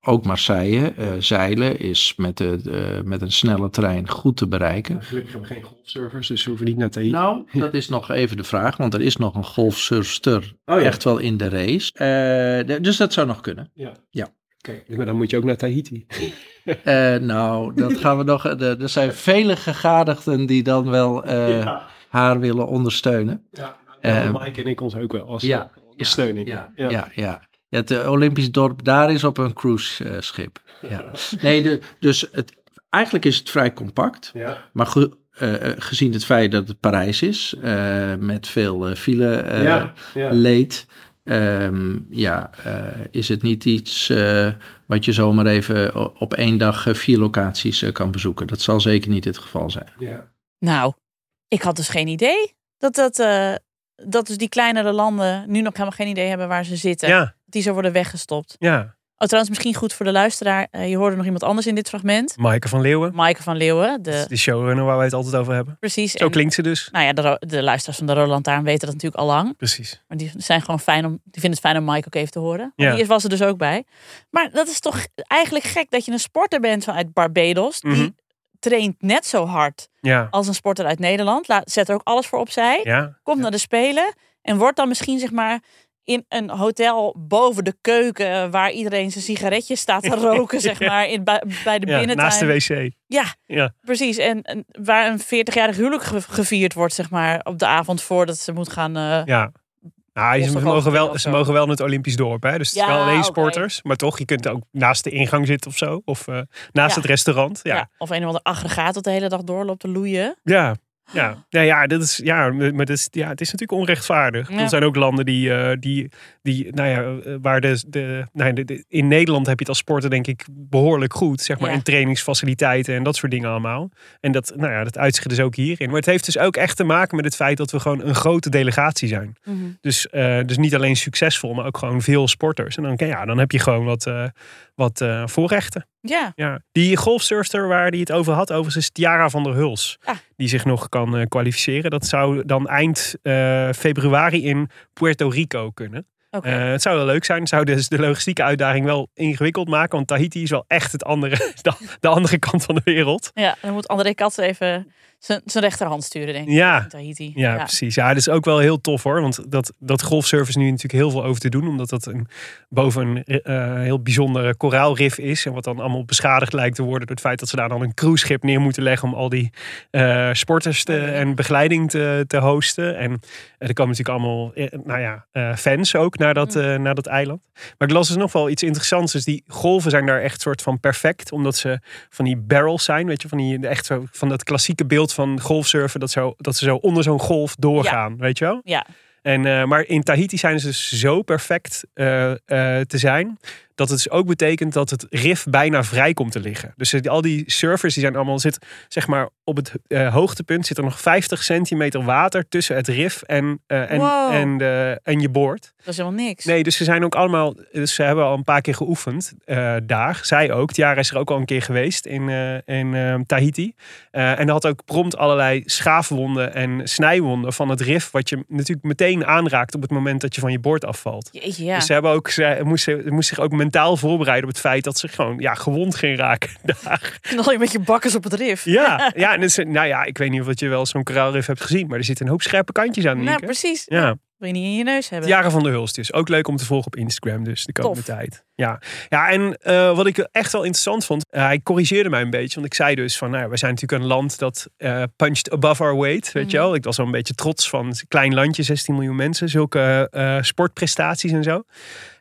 Ook Marseille, zeilen is met, de, met een snelle trein goed te bereiken. Gelukkig hebben we geen golfservers, dus we hoeven niet naar Tahiti. Nou, dat is nog even de vraag, want er is nog een golfsurfster Oh ja. echt wel in de race. Dus dat zou nog kunnen. Ja. Ja. Oké, maar dan moet je ook naar Tahiti. Eh, nou, dat gaan we nog. Er er zijn vele gegadigden die dan wel eh, ja. haar willen ondersteunen. Ja. Eh, Mike en ik ons ook wel als ja, ondersteuning. Ja, ja, ja. ja. het eh, Olympisch dorp daar is op een cruiseschip. ja. Nee, de, dus het, eigenlijk is het vrij compact. Ja. Maar ge- eh, eh, gezien het feit dat het Parijs is, eh, met veel eh, file eh, ja. ja. leed, ehm, ja, eh, is het niet iets eh, wat je zomaar even op één dag eh, vier locaties kan bezoeken. Dat zal zeker niet het geval zijn. ja. Nou, ik had dus geen idee dat, dat, eh, dat dus die kleinere landen nu nog helemaal geen idee hebben waar ze zitten. Ja, Die zo worden weggestopt. ja. Oh, trouwens, misschien goed voor de luisteraar. eh, je hoorde nog iemand anders in dit fragment. Maaike van Leeuwen. Maaike van Leeuwen. De, De showrunner waar wij het altijd over hebben. precies. Zo En, klinkt ze dus. nou ja, de, de luisteraars van de Roland Taarn weten dat natuurlijk al lang. Precies. Maar die zijn gewoon fijn om. Die vinden het fijn om Mike ook even te horen. Ja. Die was er dus ook bij. Maar dat is toch eigenlijk gek dat je een sporter bent vanuit Barbados. Die Mhm. traint net zo hard Ja, als een sporter uit Nederland. Laat, zet er ook alles voor opzij. ja. Komt naar de Spelen. En wordt dan misschien zeg maar in een hotel boven de keuken. Waar iedereen zijn sigaretjes staat te roken. Zeg maar in, bij, bij de ja binnentuin. naast de wc. Ja, Ja. precies. En, en waar een 40-jarig huwelijk ge- gevierd wordt, zeg maar, op de avond voordat ze moet gaan. eh, Ja. Nou, ze, mogen wel, ze mogen wel in het Olympisch dorp. Hè? Dus het is Ja, wel alleen sporters. Maar toch, je kunt ook naast de ingang zitten of zo. Of eh, naast Ja. het restaurant. ja. Ja, Of een of ander aggregaat dat de hele dag doorloopt te loeien. ja. Ja, ja, ja, dat is, ja, maar dat is, ja, het is natuurlijk onrechtvaardig. Ja. Er zijn ook landen die, eh, die, die nou ja, eh, waar de, de, nou ja, de, de- in Nederland heb je het als sporter denk ik behoorlijk goed, zeg maar, Ja. in trainingsfaciliteiten en dat soort dingen allemaal. En dat, nou ja, dat uitzicht dus ook hierin. Maar het heeft dus ook echt te maken met het feit dat we gewoon een grote delegatie zijn. Dus, eh, dus niet alleen succesvol, maar ook gewoon veel sporters. En dan, ja, dan heb je gewoon wat, wat voorrechten. Ja, Ja. Die golfsurfster waar hij het over had, overigens is Tiara van der Huls. Ah. Die zich nog kan eh, kwalificeren. Dat zou dan eind eh, februari in Puerto Rico kunnen. Eh, het zou wel leuk zijn. Het zou dus de logistieke uitdaging wel ingewikkeld maken. Want Tahiti is wel echt het andere, de, de andere kant van de wereld. ja, dan moet André Kat even zijn rechterhand sturen, denk ik. Ja. Tahiti. Ja, precies. Ja, dat is ook wel heel tof hoor. Want dat, dat golfsurf is nu natuurlijk heel veel over te doen. Omdat dat een, boven een eh, heel bijzondere koraalrif is. En wat dan allemaal beschadigd lijkt te worden. Door het feit dat ze daar dan een cruiseschip neer moeten leggen. Om al die eh, sporters te, en begeleiding te, te hosten. En eh, er komen natuurlijk allemaal nou ja, fans ook naar dat, eh, naar dat eiland. Maar ik las dus nog wel iets interessants. Dus die golven zijn daar echt soort van perfect. Omdat ze van die barrels zijn. Weet je, van, die, echt zo, van dat klassieke beeld van golfsurfen. Dat, zo, dat ze zo onder zo'n golf doorgaan. Weet je wel? Ja, En, eh, maar in Tahiti zijn ze dus zo perfect eh, eh, te zijn. Dat het dus ook betekent dat het rif bijna vrij komt te liggen. Dus al die surfers die zijn allemaal zit, zeg maar op het eh, hoogtepunt zit er nog 50 centimeter water tussen het rif en, eh, en, Wow. en, en je boord. dat is helemaal niks. Nee, dus ze zijn ook allemaal. Dus ze hebben al een paar keer geoefend eh, daar. Zij ook. Tiara is er ook al een keer geweest in, in Tahiti. En had ook prompt allerlei schaafwonden en snijwonden van het rif. Wat je natuurlijk meteen aanraakt op het moment dat je van je boord afvalt. Jeetje, ja. Dus ze hebben ook, ze moest, ze moest zich ook mentaal voorbereiden op het feit dat ze gewoon ja, gewond ging raken daar. Knal je met je bakkers op het rif. Ja, ja, en dus, nou ja, ik weet niet of je wel zo'n koraalrif hebt gezien, maar er zitten een hoop scherpe kantjes aan. Nou, Nienke. precies. Ja. Wil je niet in je neus hebben. Jaren van de Hulst dus. Ook leuk om te volgen op Instagram dus de komende Tof. tijd. Ja, ja en eh, wat ik echt wel interessant vond, eh, hij corrigeerde mij een beetje. Want ik zei dus van, nou, ja, we zijn natuurlijk een land dat eh, punched above our weight, weet je Mhm. wel. Ik was wel een beetje trots van, klein landje, 16 miljoen mensen, zulke sportprestaties en zo.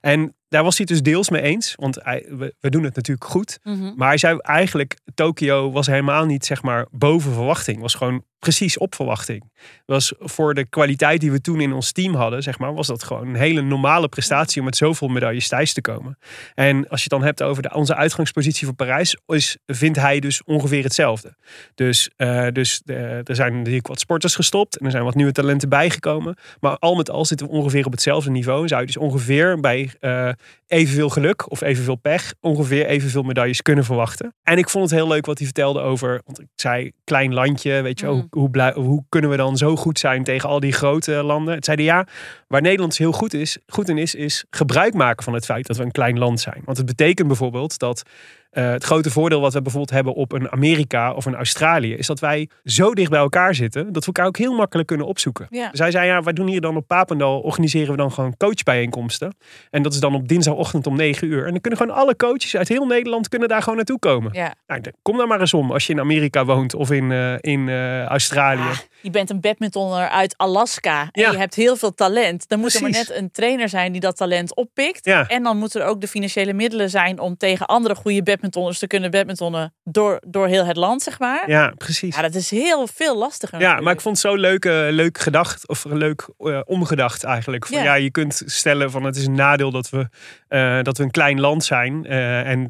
En daar was hij het dus deels mee eens, want hij, we, we doen het natuurlijk goed. Mhm. Maar hij zei eigenlijk, Tokio was helemaal niet zeg maar boven verwachting. Was gewoon precies op verwachting. Was voor de kwaliteit die we toen in ons team hadden, zeg maar, was dat gewoon een hele normale prestatie om met zoveel medailles thuis te komen. En als je het dan hebt over de, onze uitgangspositie voor Parijs, is, vindt hij dus ongeveer hetzelfde. Dus, eh, dus eh, er zijn natuurlijk wat sporters gestopt en er zijn wat nieuwe talenten bijgekomen. Maar al met al zitten we ongeveer op hetzelfde niveau. En zou je dus ongeveer bij eh, evenveel geluk of evenveel pech ongeveer evenveel medailles kunnen verwachten. En ik vond het heel leuk wat hij vertelde over, want ik zei klein landje, weet je, wel, Mhm. Hoe, hoe, kunnen we dan zo goed zijn tegen al die grote landen? Het zeiden ja, waar Nederland dus heel goed, is, goed in is, is gebruik maken van het feit dat we een klein land zijn. Want het betekent bijvoorbeeld dat eh, het grote voordeel wat we bijvoorbeeld hebben op een Amerika of een Australië, is dat wij zo dicht bij elkaar zitten dat we elkaar ook heel makkelijk kunnen opzoeken. Ja. Zij zei ja, wij doen hier dan op Papendal, organiseren we dan gewoon coachbijeenkomsten. En dat is dan op dinsdagochtend om 9 uur. En dan kunnen gewoon alle coaches uit heel Nederland kunnen daar gewoon naartoe komen. Ja. Nou, kom daar maar eens om als je in Amerika woont of in, eh, in eh, Australië. Ah, je bent een badmintonner uit Alaska en Ja. je hebt heel veel talent. Dan moet er maar net een trainer zijn die dat talent oppikt. Ja. En dan moeten er ook de financiële middelen zijn om tegen andere goede badmintonners te kunnen badmintonnen door, door heel het land, zeg maar. Ja, precies. Ja, dat is heel veel lastiger. Ja, maar ik vond het zo leuk, leuk gedacht, of leuk eh, omgedacht eigenlijk. Van, Ja. ja. je kunt stellen van het is een nadeel dat we, eh, dat we een klein land zijn. eh, en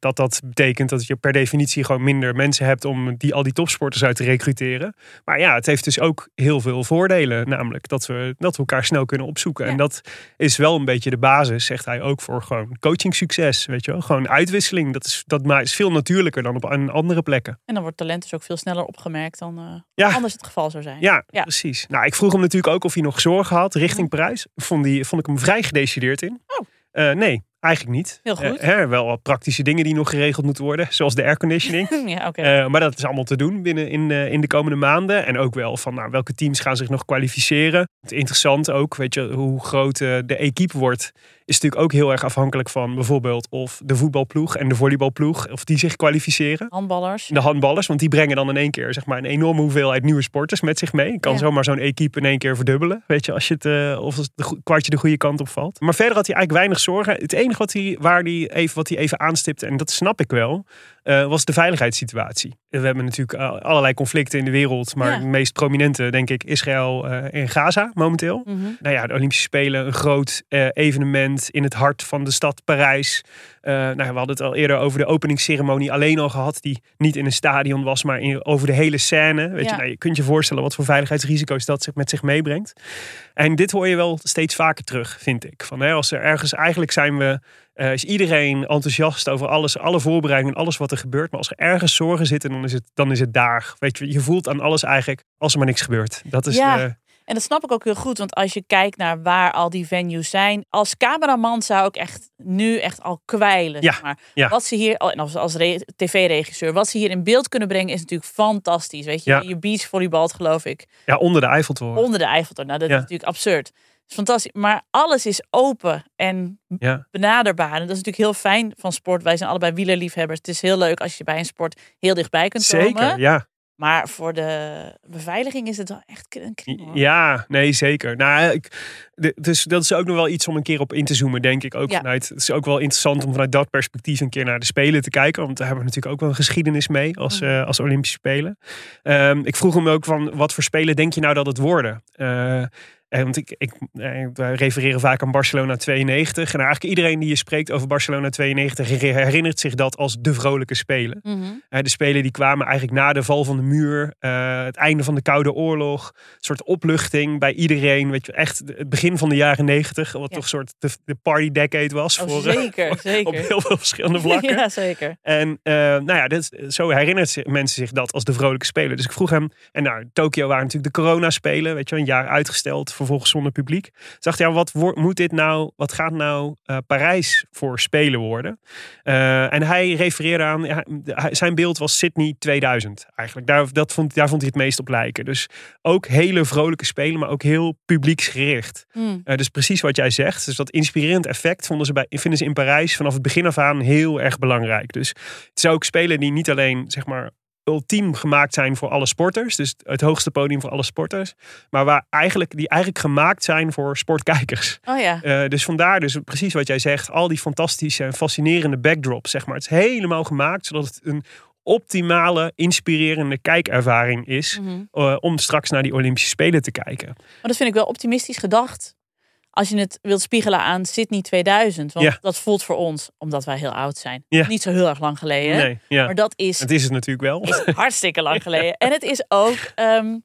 dat dat betekent dat je per definitie gewoon minder mensen hebt om die, al die topsporters uit te recruteren. Maar ja, het heeft dus ook heel veel voordelen. Namelijk dat we, dat we elkaar snel kunnen opzoeken. Ja. En dat is wel een beetje de basis, zegt hij ook, voor gewoon coaching succes. Weet je wel? Gewoon uitwisseling. Dat is, dat is veel natuurlijker dan op aan andere plekken. En dan wordt talent dus ook veel sneller opgemerkt dan eh, Ja. anders het geval zou zijn. Ja, Ja. precies. Nou, ik vroeg hem natuurlijk ook of hij nog zorgen had richting Parijs. Vond, die, vond ik hem vrij gedecideerd in. Oh. Eh, nee, eigenlijk niet. Heel goed. Eh, wel wat praktische dingen die nog geregeld moeten worden, zoals de airconditioning. ja. Eh, maar dat is allemaal te doen binnen in, eh, in de komende maanden. En ook wel van nou, welke teams gaan zich nog kwalificeren. Het interessant ook, weet je, hoe groot de equipe wordt. Is natuurlijk ook heel erg afhankelijk van bijvoorbeeld of de voetbalploeg en de volleybalploeg, of die zich kwalificeren. Handballers. De handballers, want die brengen dan in één keer zeg maar, een enorme hoeveelheid nieuwe sporters met zich mee. Je kan Ja. zomaar zo'n equipe in één keer verdubbelen. Weet je, als je het, eh, of het de kwartje de goede kant op valt. Maar verder had hij eigenlijk weinig zorgen. Het enige wat hij, waar hij even, wat hij even aanstipte, en dat snap ik wel, eh, was de veiligheidssituatie. We hebben natuurlijk eh, allerlei conflicten in de wereld. Maar Ja. het meest prominente, denk ik, Israël eh, en Gaza momenteel. Mhm. Nou ja, de Olympische Spelen, een groot eh, in het hart van de stad Parijs. Eh, nou, we hadden het al eerder over de openingsceremonie alleen al gehad, die niet in een stadion was, maar in, over de hele scène. Weet Ja. je, nou, je kunt je voorstellen wat voor veiligheidsrisico's dat zich met zich meebrengt. En dit hoor je wel steeds vaker terug, vind ik. Van, hè, als er ergens, eigenlijk zijn we, eh, is iedereen enthousiast over alles, alle voorbereidingen, alles wat er gebeurt. Maar als er ergens zorgen zitten, dan is het, dan is het daar. Weet je, je voelt aan alles eigenlijk als er maar niks gebeurt. Dat is Ja. de, En dat snap ik ook heel goed, want als je kijkt naar waar al die venues zijn, als cameraman zou ik echt nu echt al kwijlen. Ja, maar. ja. Wat ze hier, oh, en als, als re- tv-regisseur, wat ze hier in beeld kunnen brengen is natuurlijk fantastisch. Weet je, Ja. je beachvolleybalt geloof ik ja, onder de Eiffeltoren. onder de Eiffeltoren. Nou, dat is natuurlijk absurd. Fantastisch, maar alles is open en Ja. benaderbaar. En dat is natuurlijk heel fijn van sport. Wij zijn allebei wielerliefhebbers. Het is heel leuk als je bij een sport heel dichtbij kunt komen. Zeker, ja. Maar voor de beveiliging is het wel echt een kring. hoor. Ja, nee, zeker. Nou, ik, dus dat is ook nog wel iets om een keer op in te zoomen, denk ik. Ook Ja. vanuit, het is ook wel interessant om vanuit dat perspectief een keer naar de Spelen te kijken. Want daar hebben we natuurlijk ook wel een geschiedenis mee als, Mhm. eh, als Olympische Spelen. Ehm, ik vroeg hem ook van, wat voor Spelen denk je nou dat het worden? En want ik, ik, eh, wij refereren vaak aan Barcelona 92. En eigenlijk iedereen die je spreekt over Barcelona 92 her- herinnert zich dat als de vrolijke Spelen. Mhm. Eh, de Spelen die kwamen eigenlijk na de val van de muur, eh, het einde van de Koude Oorlog, een soort opluchting bij iedereen. Weet je, echt het begin van de jaren negentig, wat Ja. toch een soort de, de party decade was Oh, voor, eh, zeker, op zeker. heel veel verschillende vlakken. Ja, zeker. En eh, nou ja, dit, zo herinnert mensen zich dat als de vrolijke spelen. Dus ik vroeg hem, en nou, Tokio waren natuurlijk de corona-spelen, weet je, wel, een jaar uitgesteld vervolgens zonder publiek. Zag hij, ja, wat wordt, moet dit nou, wat gaat nou eh, Parijs voor spelen worden? Eh, en hij refereerde aan, ja, zijn beeld was Sydney 2000 eigenlijk. Daar, dat vond, daar vond hij het meest op lijken. Dus ook hele vrolijke spelen, maar ook heel publieksgericht. Eh, dus precies wat jij zegt. Dus dat inspirerend effect vonden ze bij, vinden ze in Parijs vanaf het begin af aan heel erg belangrijk. Dus het is ook spelen die niet alleen zeg maar ultiem gemaakt zijn voor alle sporters. Dus het hoogste podium voor alle sporters. Maar waar eigenlijk, die eigenlijk gemaakt zijn voor sportkijkers. Oh ja. Eh, dus vandaar dus precies wat jij zegt. Al die fantastische en fascinerende backdrops. Zeg maar. Het is helemaal gemaakt zodat het een optimale, inspirerende kijkervaring is. Mhm. eh, om straks naar die Olympische Spelen te kijken. Maar dat vind ik wel optimistisch gedacht. Als je het wilt spiegelen aan Sydney 2000. Want Ja. dat voelt voor ons, omdat wij heel oud zijn. Ja. Niet zo heel erg lang geleden. Nee, ja. Maar dat is, Het is het natuurlijk wel. is hartstikke lang geleden. En het is ook ehm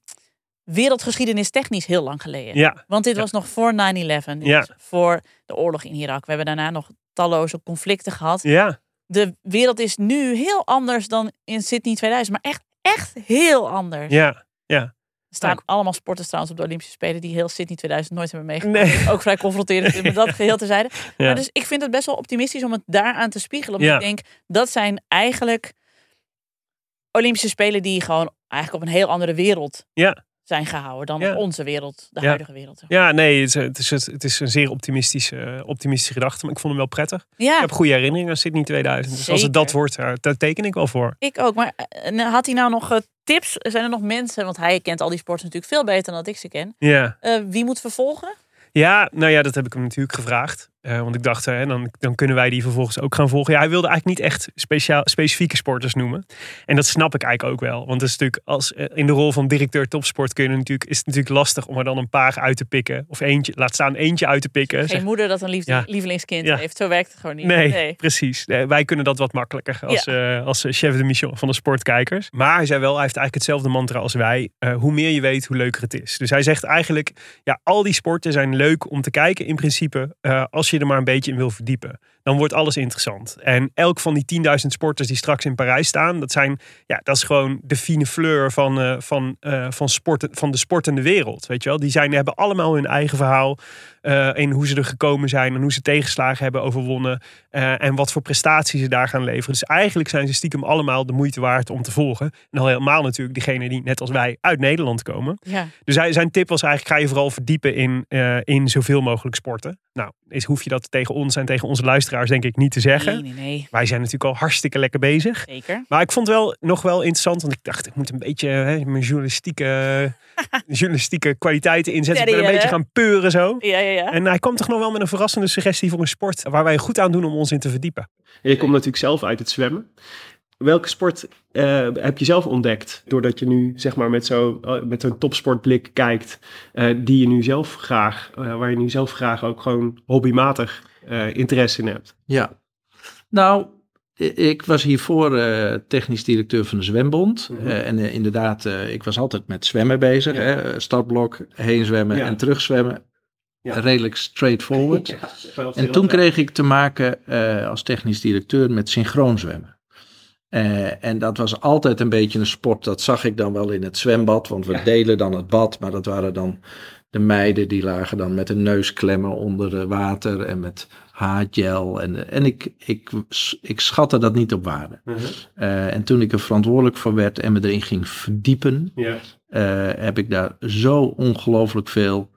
wereldgeschiedenis technisch heel lang geleden. Ja, Want dit Ja. was nog voor 9-11. Dit Ja. was voor de oorlog in Irak. We hebben daarna nog talloze conflicten gehad. ja, De wereld is nu heel anders dan in Sydney 2000. Maar echt, echt heel anders. ja. Er staan allemaal sporters trouwens op de Olympische Spelen die heel Sydney 2000 nooit hebben meegemaakt. Nee. Ook vrij confronterend met dat geheel terzijde. Ja. Maar dus ik vind het best wel optimistisch om het daaraan te spiegelen. Omdat Ja. ik denk, dat zijn eigenlijk Olympische Spelen die gewoon eigenlijk op een heel andere wereld Ja. Zijn gehouden dan Ja. op onze wereld, de Ja. huidige wereld. Ja, nee, het is, het is, het is een zeer optimistische, eh, optimistische gedachte. Maar ik vond hem wel prettig. Ja, Ik heb goede herinneringen aan Sydney 2000. Dus als het dat Zeker. wordt, eh, daar teken ik wel voor. ik ook. Maar eh, had hij nou nog tips? Zijn er nog mensen, want hij kent al die sporten natuurlijk veel beter dan dat ik ze ken. Ja. Wie moet vervolgen? Ja, nou ja, dat heb ik hem natuurlijk gevraagd. Eh, want ik dacht, hè, dan, dan kunnen wij die vervolgens ook gaan volgen. Ja, hij wilde eigenlijk niet echt speciaal, specifieke sporters noemen. En dat snap ik eigenlijk ook wel. Want het is natuurlijk als, eh, in de rol van directeur topsport kun je natuurlijk, is het natuurlijk lastig om er dan een paar uit te pikken. Of eentje, laat staan eentje uit te pikken. Geen Zeg- moeder dat een liefde, Ja. lievelingskind Ja. heeft. Zo werkt het gewoon niet. Nee, precies. Nee, wij kunnen dat wat makkelijker als, eh, als chef de mission van de sportkijkers. Maar hij zei wel, hij heeft eigenlijk hetzelfde mantra als wij. Hoe meer je weet, hoe leuker het is. Dus hij zegt eigenlijk, ja, al die sporten zijn leuk om te kijken in principe. als je er maar een beetje in wil verdiepen. Dan wordt alles interessant. En elk van die 10.000 sporters die straks in Parijs staan, dat zijn, ja, dat is gewoon de fine fleur van, eh, van, eh, van, sporten, van de sportende wereld. Weet je wel? Die zijn, hebben allemaal hun eigen verhaal. eh, in hoe ze er gekomen zijn en hoe ze tegenslagen hebben overwonnen. en wat voor prestaties ze daar gaan leveren. Dus eigenlijk zijn ze stiekem allemaal de moeite waard om te volgen. En al helemaal natuurlijk diegenen die net als wij uit Nederland komen. Ja. Dus zijn tip was eigenlijk: ga je vooral verdiepen in, in zoveel mogelijk sporten. Nou, is, hoef je dat tegen ons en tegen onze luisteraars denk ik niet te zeggen. Nee, nee, nee. Wij zijn natuurlijk al hartstikke lekker bezig. Zeker. Maar ik vond het wel nog wel interessant, want ik dacht, ik moet een beetje hè, mijn journalistieke, journalistieke kwaliteiten inzetten. Ik ben een beetje hè? gaan peuren zo. Ja, ja, ja. En hij kwam toch nog wel met een verrassende suggestie voor een sport waar wij goed aan doen om ons in te verdiepen. Je komt natuurlijk zelf uit het zwemmen. Welke sport eh, heb je zelf ontdekt? Doordat je nu zeg maar met zo'n met zo'n topsportblik kijkt, eh, die je nu zelf graag, eh, waar je nu zelf graag ook gewoon hobbymatig eh, interesse in hebt. Ja. Nou, ik was hiervoor eh, technisch directeur van de Zwembond. Mhm. Eh, en inderdaad, ik was altijd met zwemmen bezig. Ja. Hè? Startblok, heen zwemmen Ja. en terugzwemmen. Ja. Redelijk straightforward. En toen kreeg ik te maken als technisch directeur met synchroon zwemmen. En dat was altijd een beetje een sport, dat zag ik dan wel in het zwembad, want we delen dan het bad, maar dat waren dan de meiden die lagen dan met een neusklemmen onder water en met haargel. En, en ik, ik, ik schatte dat niet op waarde. Mhm. Eh, en toen ik er verantwoordelijk voor werd en me erin ging verdiepen, eh, heb ik daar zo ongelooflijk veel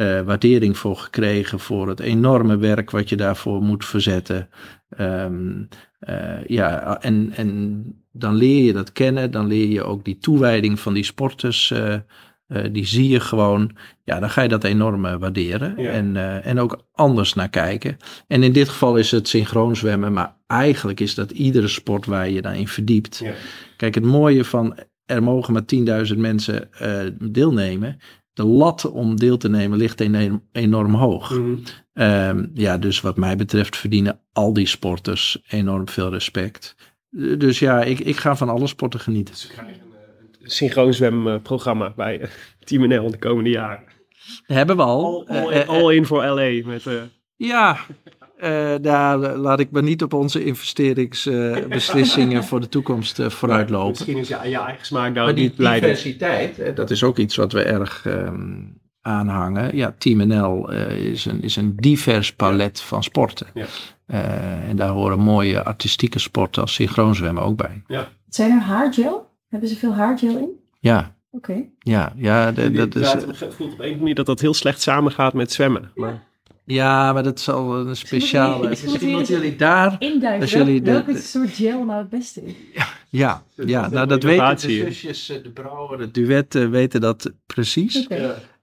eh, waardering voor gekregen. Voor het enorme werk wat je daarvoor moet verzetten. Ehm, eh, ja, en, en dan leer je dat kennen. Dan leer je ook die toewijding van die sporters. Eh, die zie je gewoon. Ja, dan ga je dat enorm eh, waarderen. Ja. En, eh, en ook anders naar kijken. En in dit geval is het synchroon zwemmen. Maar eigenlijk is dat iedere sport waar je dan in verdiept. Ja. Kijk, het mooie van er mogen maar 10.000 mensen deelnemen. De lat om deel te nemen ligt enorm, enorm hoog. Mhm. Ehm, ja, dus wat mij betreft verdienen al die sporters enorm veel respect. Dus ja, ik, ik ga van alle sporten genieten. Synchroon zwemprogramma bij eh, Team NL de komende jaren. Hebben we al. All, all, Eh, eh, all in voor LA. Met, eh, ja, eh, daar laat ik me niet op onze investeringsbeslissingen voor de toekomst eh, vooruitlopen. Misschien is ja, je eigen smaak daar niet leiden. diversiteit, dat is ook iets wat we erg, ehm, aanhangen. Ja, Team NL eh, is, een, is een divers palet van sporten. Ja. Eh, en daar horen mooie artistieke sporten als synchroonzwemmen ook bij. Zijn er haargel? Hebben ze veel haargel in? Ja, Oké. ja, ja. de- dat is, Ja, het voelt op een manier dat dat heel slecht samengaat met zwemmen. Maar ja, maar dat zal een speciale... Misschien moeten jullie- daar... Induiken. Als jullie de- welke de- soort gel nou het beste is? Ja, ja een nou dat weten de zusjes, eh, de Brouwer, de Duet eh, weten dat precies.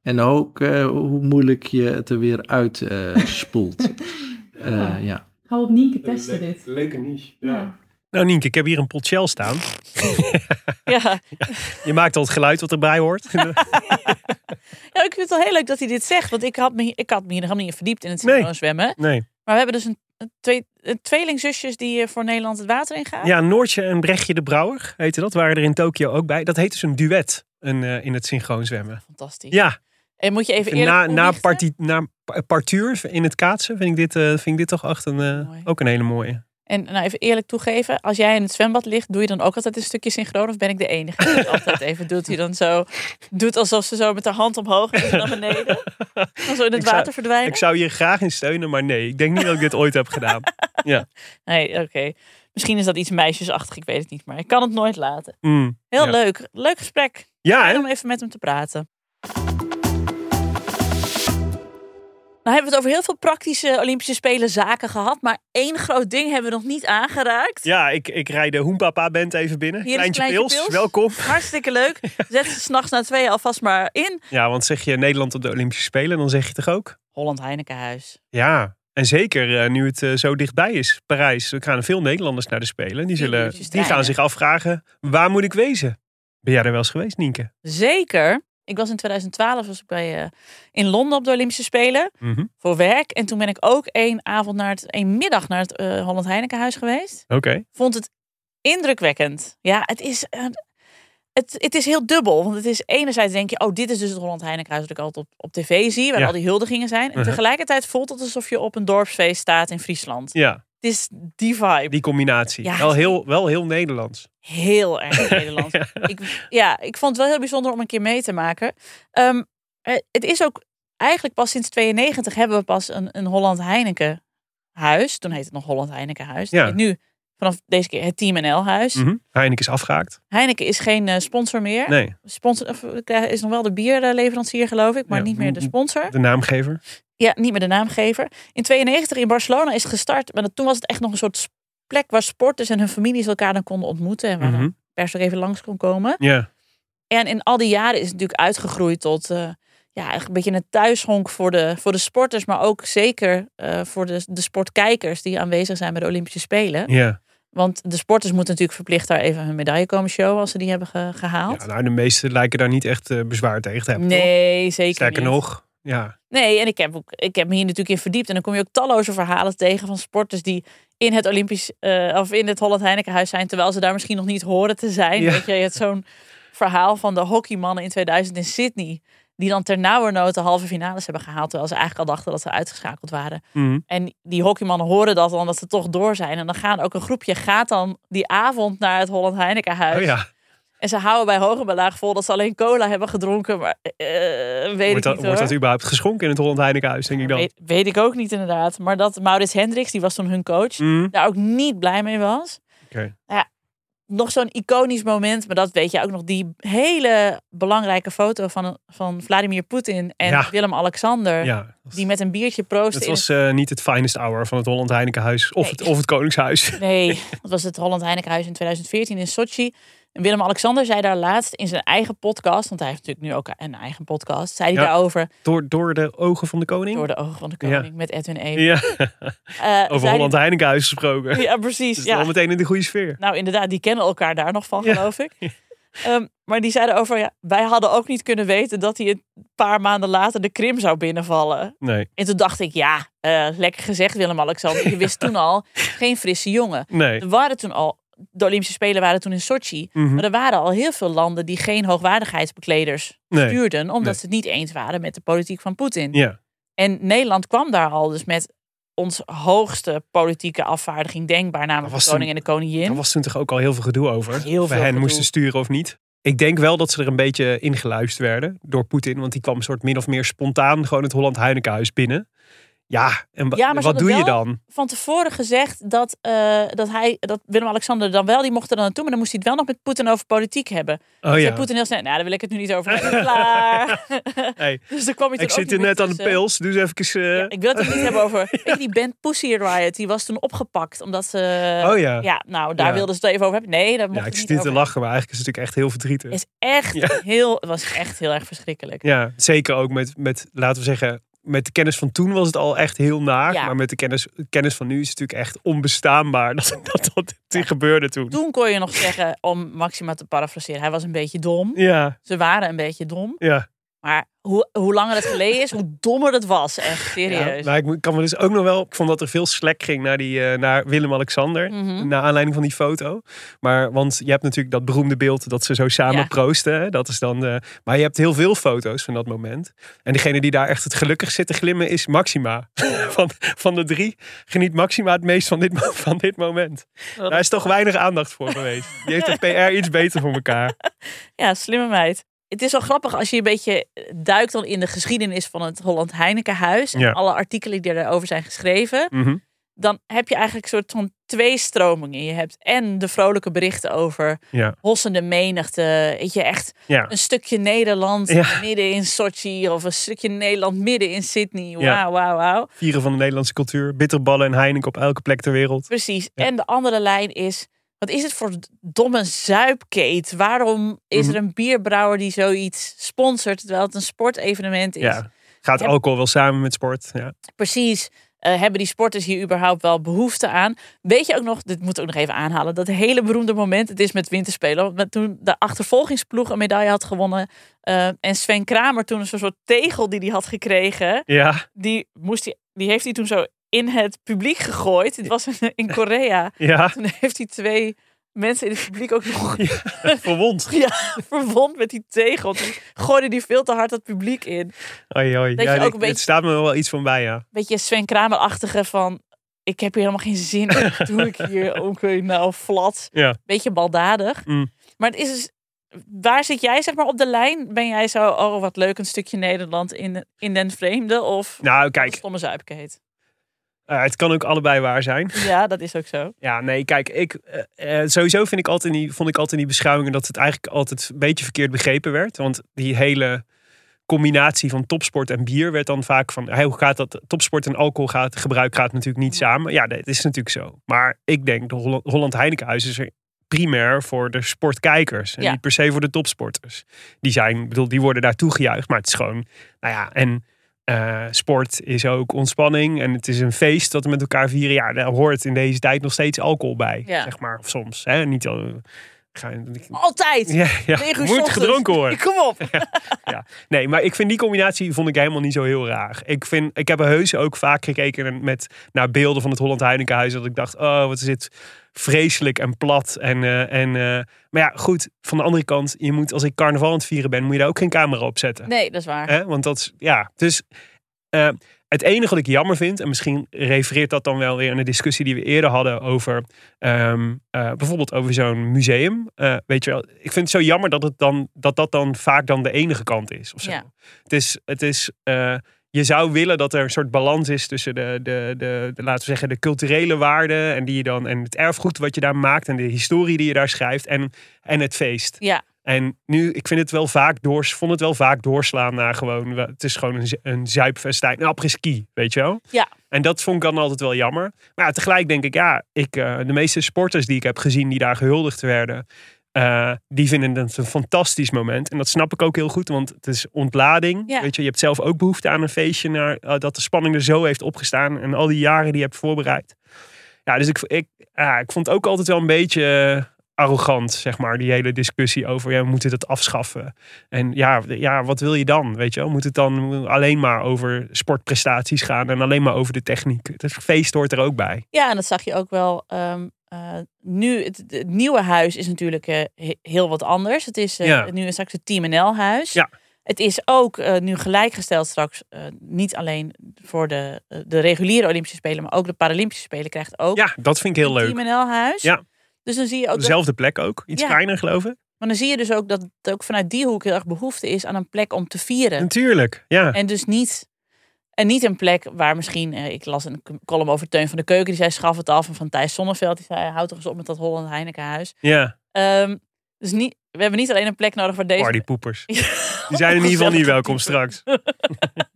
En ook eh, hoe moeilijk je het er weer uit eh, spoelt. Eh, ja. Ga op Nienke testen dit. Leuke niche. Ja. Nou Nienke, ik heb hier een pot Shell staan. Ja. Je maakt al het geluid wat erbij hoort. ja, ik vind het wel heel leuk dat hij dit zegt. Want ik had me, ik had me hier nog helemaal niet verdiept in het Nee. synchroon zwemmen. Nee. Maar we hebben dus een, een, twee, een tweelingzusjes die eh, voor Nederland het water ingaan. Ja, Noortje en Brechtje de Brouwer heette dat. Waren er in Tokio ook bij. Dat heet dus een duet een, eh, in het synchroon zwemmen. Fantastisch. Ja, En moet je even eerlijk na, na, toelichten? parti, na pa- partuur in het kaatsen vind ik dit, eh, vind ik dit toch echt een, ook een hele mooie. En nou even eerlijk toegeven, als jij in het zwembad ligt, doe je dan ook altijd een stukje synchroon? Of ben ik de enige die het altijd even doet? Die dan zo doet alsof ze zo met haar hand omhoog en naar beneden. Dan zo in het Ik zou- water verdwijnen? Ik zou hier graag in steunen, maar nee. Ik denk niet dat ik dit ooit heb gedaan. Nee, oké. Misschien is dat iets meisjesachtig, ik weet het niet. Maar ik kan het nooit laten. Mm, Heel Ja. leuk. Leuk gesprek. Ja, hè? om even met hem te praten. Nou hebben we het over heel veel praktische Olympische Spelen zaken gehad. Maar één groot ding hebben we nog niet aangeraakt. Ja, ik, ik rijd de Hoempapa Band even binnen. Hier Kleintje, Kleintje Pils, Pils. welkom. Hartstikke leuk. Zet ze s'nachts na twee alvast maar in. Ja, want zeg je Nederland op de Olympische Spelen, dan zeg je toch ook? Holland Heinekenhuis. Ja, en zeker eh, nu het eh, zo dichtbij is, Parijs. Er gaan veel Nederlanders naar de Spelen. Die, zullen, die gaan zich afvragen, waar moet ik wezen? Ben jij er wel eens geweest, Nienke? Zeker. Ik was in 2012 was ik bij, eh, in Londen op de Olympische Spelen Mhm. voor werk. En toen ben ik ook één avond naar het, één middag naar het eh, Holland Heinekenhuis geweest. Oké. Vond het indrukwekkend. Ja, het is, eh, het, het is heel dubbel. Want het is enerzijds denk je, oh, dit is dus het Holland Heinekenhuis dat ik altijd op, op tv zie, waar Ja. al die huldigingen zijn. En Mhm. tegelijkertijd voelt het alsof je op een dorpsfeest staat in Friesland. Ja, Het is die vibe. die combinatie. Ja. Wel, heel, wel heel Nederlands. Heel erg Nederlands. ik, ja, ik vond het wel heel bijzonder om een keer mee te maken. Ehm, eh, het is ook eigenlijk pas sinds 92 hebben we pas een, een Holland Heineken huis. Toen heette het nog Holland Heineken huis. Ja. Heet Nu vanaf deze keer het Team NL huis. Mhm. Heineken is afgehaakt. Heineken is geen eh, sponsor meer. Nee, Sponsor eh, is nog wel de bierleverancier geloof ik, maar Ja. niet meer de sponsor. de naamgever. Ja, niet meer de naamgever. In 92 in Barcelona is het gestart. Maar toen was het echt nog een soort plek waar sporters en hun families elkaar dan konden ontmoeten. En waar dan pers ook even langs kon komen. Ja, En in al die jaren is het natuurlijk uitgegroeid tot eh, ja, een beetje een thuishonk voor de, voor de sporters, maar ook zeker eh, voor de, de sportkijkers die aanwezig zijn bij de Olympische Spelen. ja. Want de sporters moeten natuurlijk verplicht daar even hun medaille komen showen als ze die hebben ge- gehaald. ja nou, de meesten lijken daar niet echt eh, bezwaar tegen te hebben. toch? nee, zeker Sterker niet. nog, ja. Nee, en ik heb, ook, ik heb me hier natuurlijk in verdiept. En dan kom je ook talloze verhalen tegen van sporters die in het Olympisch eh, of in het Holland Heinekenhuis zijn, terwijl ze daar misschien nog niet horen te zijn. Ja. Weet je, je hebt zo'n verhaal van de hockeymannen in 2000 in Sydney. Die dan ternauwernood de halve finales hebben gehaald. Terwijl ze eigenlijk al dachten dat ze uitgeschakeld waren. Mhm. En die hockeymannen horen dat dan, dat ze toch door zijn. En dan gaan ook een groepje gaat dan die avond naar het Holland Heinekenhuis. Oh ja, En ze houden bij hoog en bij laag vol dat ze alleen cola hebben gedronken. Maar eh, weet wordt ik dat, niet wordt hoor. dat überhaupt geschonken in het Holland Heinekenhuis, denk ik dan? Weet, weet ik ook niet inderdaad. Maar dat Maurits Hendricks, die was toen hun coach, Mhm. daar ook niet blij mee was. Oké. Nog zo'n iconisch moment, maar dat weet je ook nog. Die hele belangrijke foto van, van Vladimir Poetin en Ja. Willem-Alexander. Ja, Die met een biertje proosten. het was eh, niet het finest hour van het Holland Heinekenhuis of, Nee. het, of het Koningshuis. Nee, dat was het Holland Heinekenhuis in 2014 in Sochi. En Willem-Alexander zei daar laatst in zijn eigen podcast, want hij heeft natuurlijk nu ook een eigen podcast, zei hij Ja. daarover Door, door de ogen van de koning? door de ogen van de Ja. koning met Edwin Even. Ja, Eh, over Holland Heinekenhuis gesproken. Ja, precies. Dus ja. meteen in de goede sfeer. Nou, inderdaad, die kennen elkaar daar nog van, geloof ik. Ehm, maar die zeiden over, ja, wij hadden ook niet kunnen weten dat hij een paar maanden later de Krim zou binnenvallen. Nee, En toen dacht ik, ja, eh, lekker gezegd Willem-Alexander. Je wist toen al, geen frisse jongen. nee. Er waren toen al, de Olympische Spelen waren toen in Sochi. Mhm. Maar er waren al heel veel landen die geen hoogwaardigheidsbekleders Nee. stuurden. Omdat Nee. ze het niet eens waren met de politiek van Poetin. Ja, En Nederland kwam daar al dus met ons hoogste politieke afvaardiging denkbaar. Namelijk de koning en de koningin. daar was toen toch ook al heel veel gedoe over. Heel of we veel hen gedoe. moesten sturen of niet. ik denk wel dat ze er een beetje ingeluisterd werden door Poetin. Want die kwam een soort min of meer spontaan gewoon het Holland Heinekenhuis binnen. Ja, en Ja, wat doe je dan? Van tevoren gezegd dat, eh, dat, hij, dat Willem-Alexander dan wel, die mocht er dan naartoe, maar dan moest hij het wel nog met Poetin over politiek hebben. Oh Zei ja, Poetin heel snel, nou daar wil ik het nu niet over hebben, klaar. Hey, dus dan kwam hij ik zit er niet net aan de pils, dus even... eh, Ja, ik wil het niet hebben over. Je, die band Pussy Riot, die was toen opgepakt. Omdat ze. Oh ja. Ja, nou, daar wilden ze het even over hebben. Nee, daar mocht ja, ik zit niet te lachen, maar eigenlijk is het natuurlijk echt heel verdrietig. is echt heel. Het was echt heel erg verschrikkelijk. Ja, zeker ook met, met, laten we zeggen, met de kennis van toen was het al echt heel naar. Ja. Maar met de kennis, kennis van nu is het natuurlijk echt onbestaanbaar dat dat, dat gebeurde toen. Toen kon je nog zeggen, om Maxima te parafraseren, hij was een beetje dom. Ja, Ze waren een beetje dom. ja. Maar hoe, hoe langer het geleden is, hoe dommer het was. Echt ja. serieus. Maar ik kan me dus ook nog wel, ik vond dat er veel slack ging naar, die, eh, naar Willem-Alexander. Mhm. Naar aanleiding van die foto. Maar, want je hebt natuurlijk dat beroemde beeld dat ze zo samen Ja. proosten. hè. Dat is dan de, maar je hebt heel veel foto's van dat moment. En degene die daar echt het gelukkig zit te glimmen is Maxima. Van, van de drie geniet Maxima het meest van dit, van dit moment. Daar is toch weinig aandacht voor geweest. Die heeft de PR iets beter voor elkaar. Ja, slimme meid. Het is wel grappig als je een beetje duikt dan in de geschiedenis van het Holland Heinekenhuis. En Ja. alle artikelen die erover zijn geschreven. Mhm. dan heb je eigenlijk een soort van twee stromingen. Je hebt en de vrolijke berichten over Ja. hossende menigte. Weet je, echt Ja. een stukje Nederland midden in Sochi. Of een stukje Nederland midden in Sydney. Wauw, wauw, wauw. Vieren van de Nederlandse cultuur. Bitterballen en Heineken op elke plek ter wereld. Precies. En de andere lijn is... Wat is het voor domme zuipkeet? Waarom is Mhm. er een bierbrouwer die zoiets sponsort... terwijl het een sportevenement is? Ja. Gaat alcohol wel samen met sport? Ja. precies. eh, hebben die sporters hier überhaupt wel behoefte aan? Weet je ook nog, dit moet ik ook nog even aanhalen, dat hele beroemde moment, het is met winterspelen, want met toen de achtervolgingsploeg een medaille had gewonnen eh, en Sven Kramer toen een soort tegel die hij had gekregen, Ja. die, moest die heeft hij toen zo in het publiek gegooid. Dit was in, in Korea. Ja. Toen heeft hij twee mensen in het publiek ook nog Verwond. ja, verwond met die tegel. Toen gooide die veel te hard het publiek in. Oei, oei. Dat Ja, je ook dit- een dit beetje- staat me wel iets van bij, ja. beetje Sven Kramer-achtige van... Ik heb hier helemaal geen zin in. Doe ik hier? Ook weer nou flat. Ja. Beetje baldadig. Mm. Maar het is dus... Waar zit jij zeg maar op de lijn? Ben jij zo, oh wat leuk, een stukje Nederland in, in den vreemde? Of Nou, kijk, stomme zuipkeet? Eh, het kan ook allebei waar zijn. Ja, dat is ook zo. Ja, nee, kijk, ik, eh, eh, sowieso vind ik altijd in die, vond ik altijd in die beschouwingen dat het eigenlijk altijd een beetje verkeerd begrepen werd. Want die hele combinatie van topsport en bier werd dan vaak van, hey, hoe gaat dat? Topsport en alcohol gaat, gebruik gaat natuurlijk niet samen. Ja, dat is natuurlijk zo. Maar ik denk, de Holland, Holland Heinekenhuis is er primair voor de sportkijkers. En Ja. niet per se voor de topsporters. Die zijn, bedoel, die worden daar toegejuicht. Maar het is gewoon, nou ja, en eh, sport is ook ontspanning. En het is een feest dat we met elkaar vieren. Ja, daar hoort in deze tijd nog steeds alcohol bij. Ja. Zeg maar, of soms. Hè? Niet al, ga, Altijd! ja, ja, moet gedronken worden. Kom op! Nee, maar ik vind die combinatie vond ik helemaal niet zo heel raar. Ik, vind, ik heb heus ook vaak gekeken met, naar beelden van het Holland Heinekenhuis. Dat ik dacht, oh, wat is dit vreselijk en plat. En, eh, en, eh, maar ja, goed, van de andere kant, je moet, als ik carnaval aan het vieren ben, moet je daar ook geen camera op zetten. Nee, dat is waar. Want dat is, ja, dus eh, het enige wat ik jammer vind, en misschien refereert dat dan wel weer aan de discussie die we eerder hadden over ehm, eh, bijvoorbeeld over zo'n museum. Weet je wel, ik vind het zo jammer dat, het dan, dat dat dan vaak dan de enige kant is. Of zo. Ja. Het is, het is je zou willen dat er een soort balans is tussen de, de, de, de, laten we zeggen, de culturele waarden en, die je dan, en het erfgoed wat je daar maakt en de historie die je daar schrijft en, en het feest. Ja, En nu, ik vind het wel vaak door, vond het wel vaak doorslaan naar gewoon, het is gewoon een, een zuipfestijn, een weet je wel? Ja. En dat vond ik dan altijd wel jammer. Maar ja, tegelijk denk ik, ja, ik, eh, de meeste sporters die ik heb gezien die daar gehuldigd werden, eh, die vinden het een fantastisch moment. En dat snap ik ook heel goed, want het is ontlading. Ja. Weet je, je hebt zelf ook behoefte aan een feestje, naar, eh, dat de spanning er zo heeft opgestaan en al die jaren die je hebt voorbereid. Ja, dus ik, ik, ja, ik vond het ook altijd wel een beetje eh, arrogant, zeg maar, die hele discussie over, ja, we moeten dat afschaffen. En ja, ja, wat wil je dan, weet je wel? Moet het dan alleen maar over sportprestaties gaan en alleen maar over de techniek? Het feest hoort er ook bij. Ja, en dat zag je ook wel. ehm, eh, nu, het, het nieuwe huis is natuurlijk eh, he- heel wat anders. Het is eh, Ja. nu straks het Team NL huis. Ja. Het is ook nu gelijkgesteld straks, niet alleen voor de, de reguliere Olympische Spelen, maar ook de Paralympische Spelen krijgt ook Ja, dat vind ik heel leuk. Team NL huis. Ja. Dus dan zie je ook dat- Dezelfde plek ook. Iets Ja. kleiner, geloof ik. Maar dan zie je dus ook dat het ook vanuit die hoek heel erg behoefte is aan een plek om te vieren. Natuurlijk, ja. En dus niet, en niet een plek waar misschien, eh, ik las een column over Teun van de Keuken, die zei schaf het af. En van Thijs Sonneveld, die zei houd toch eens op met dat Holland Heinekenhuis. Ja, Ehm, dus niet, we hebben niet alleen een plek nodig waar deze... partypoepers. Die zijn in ieder geval niet welkom straks.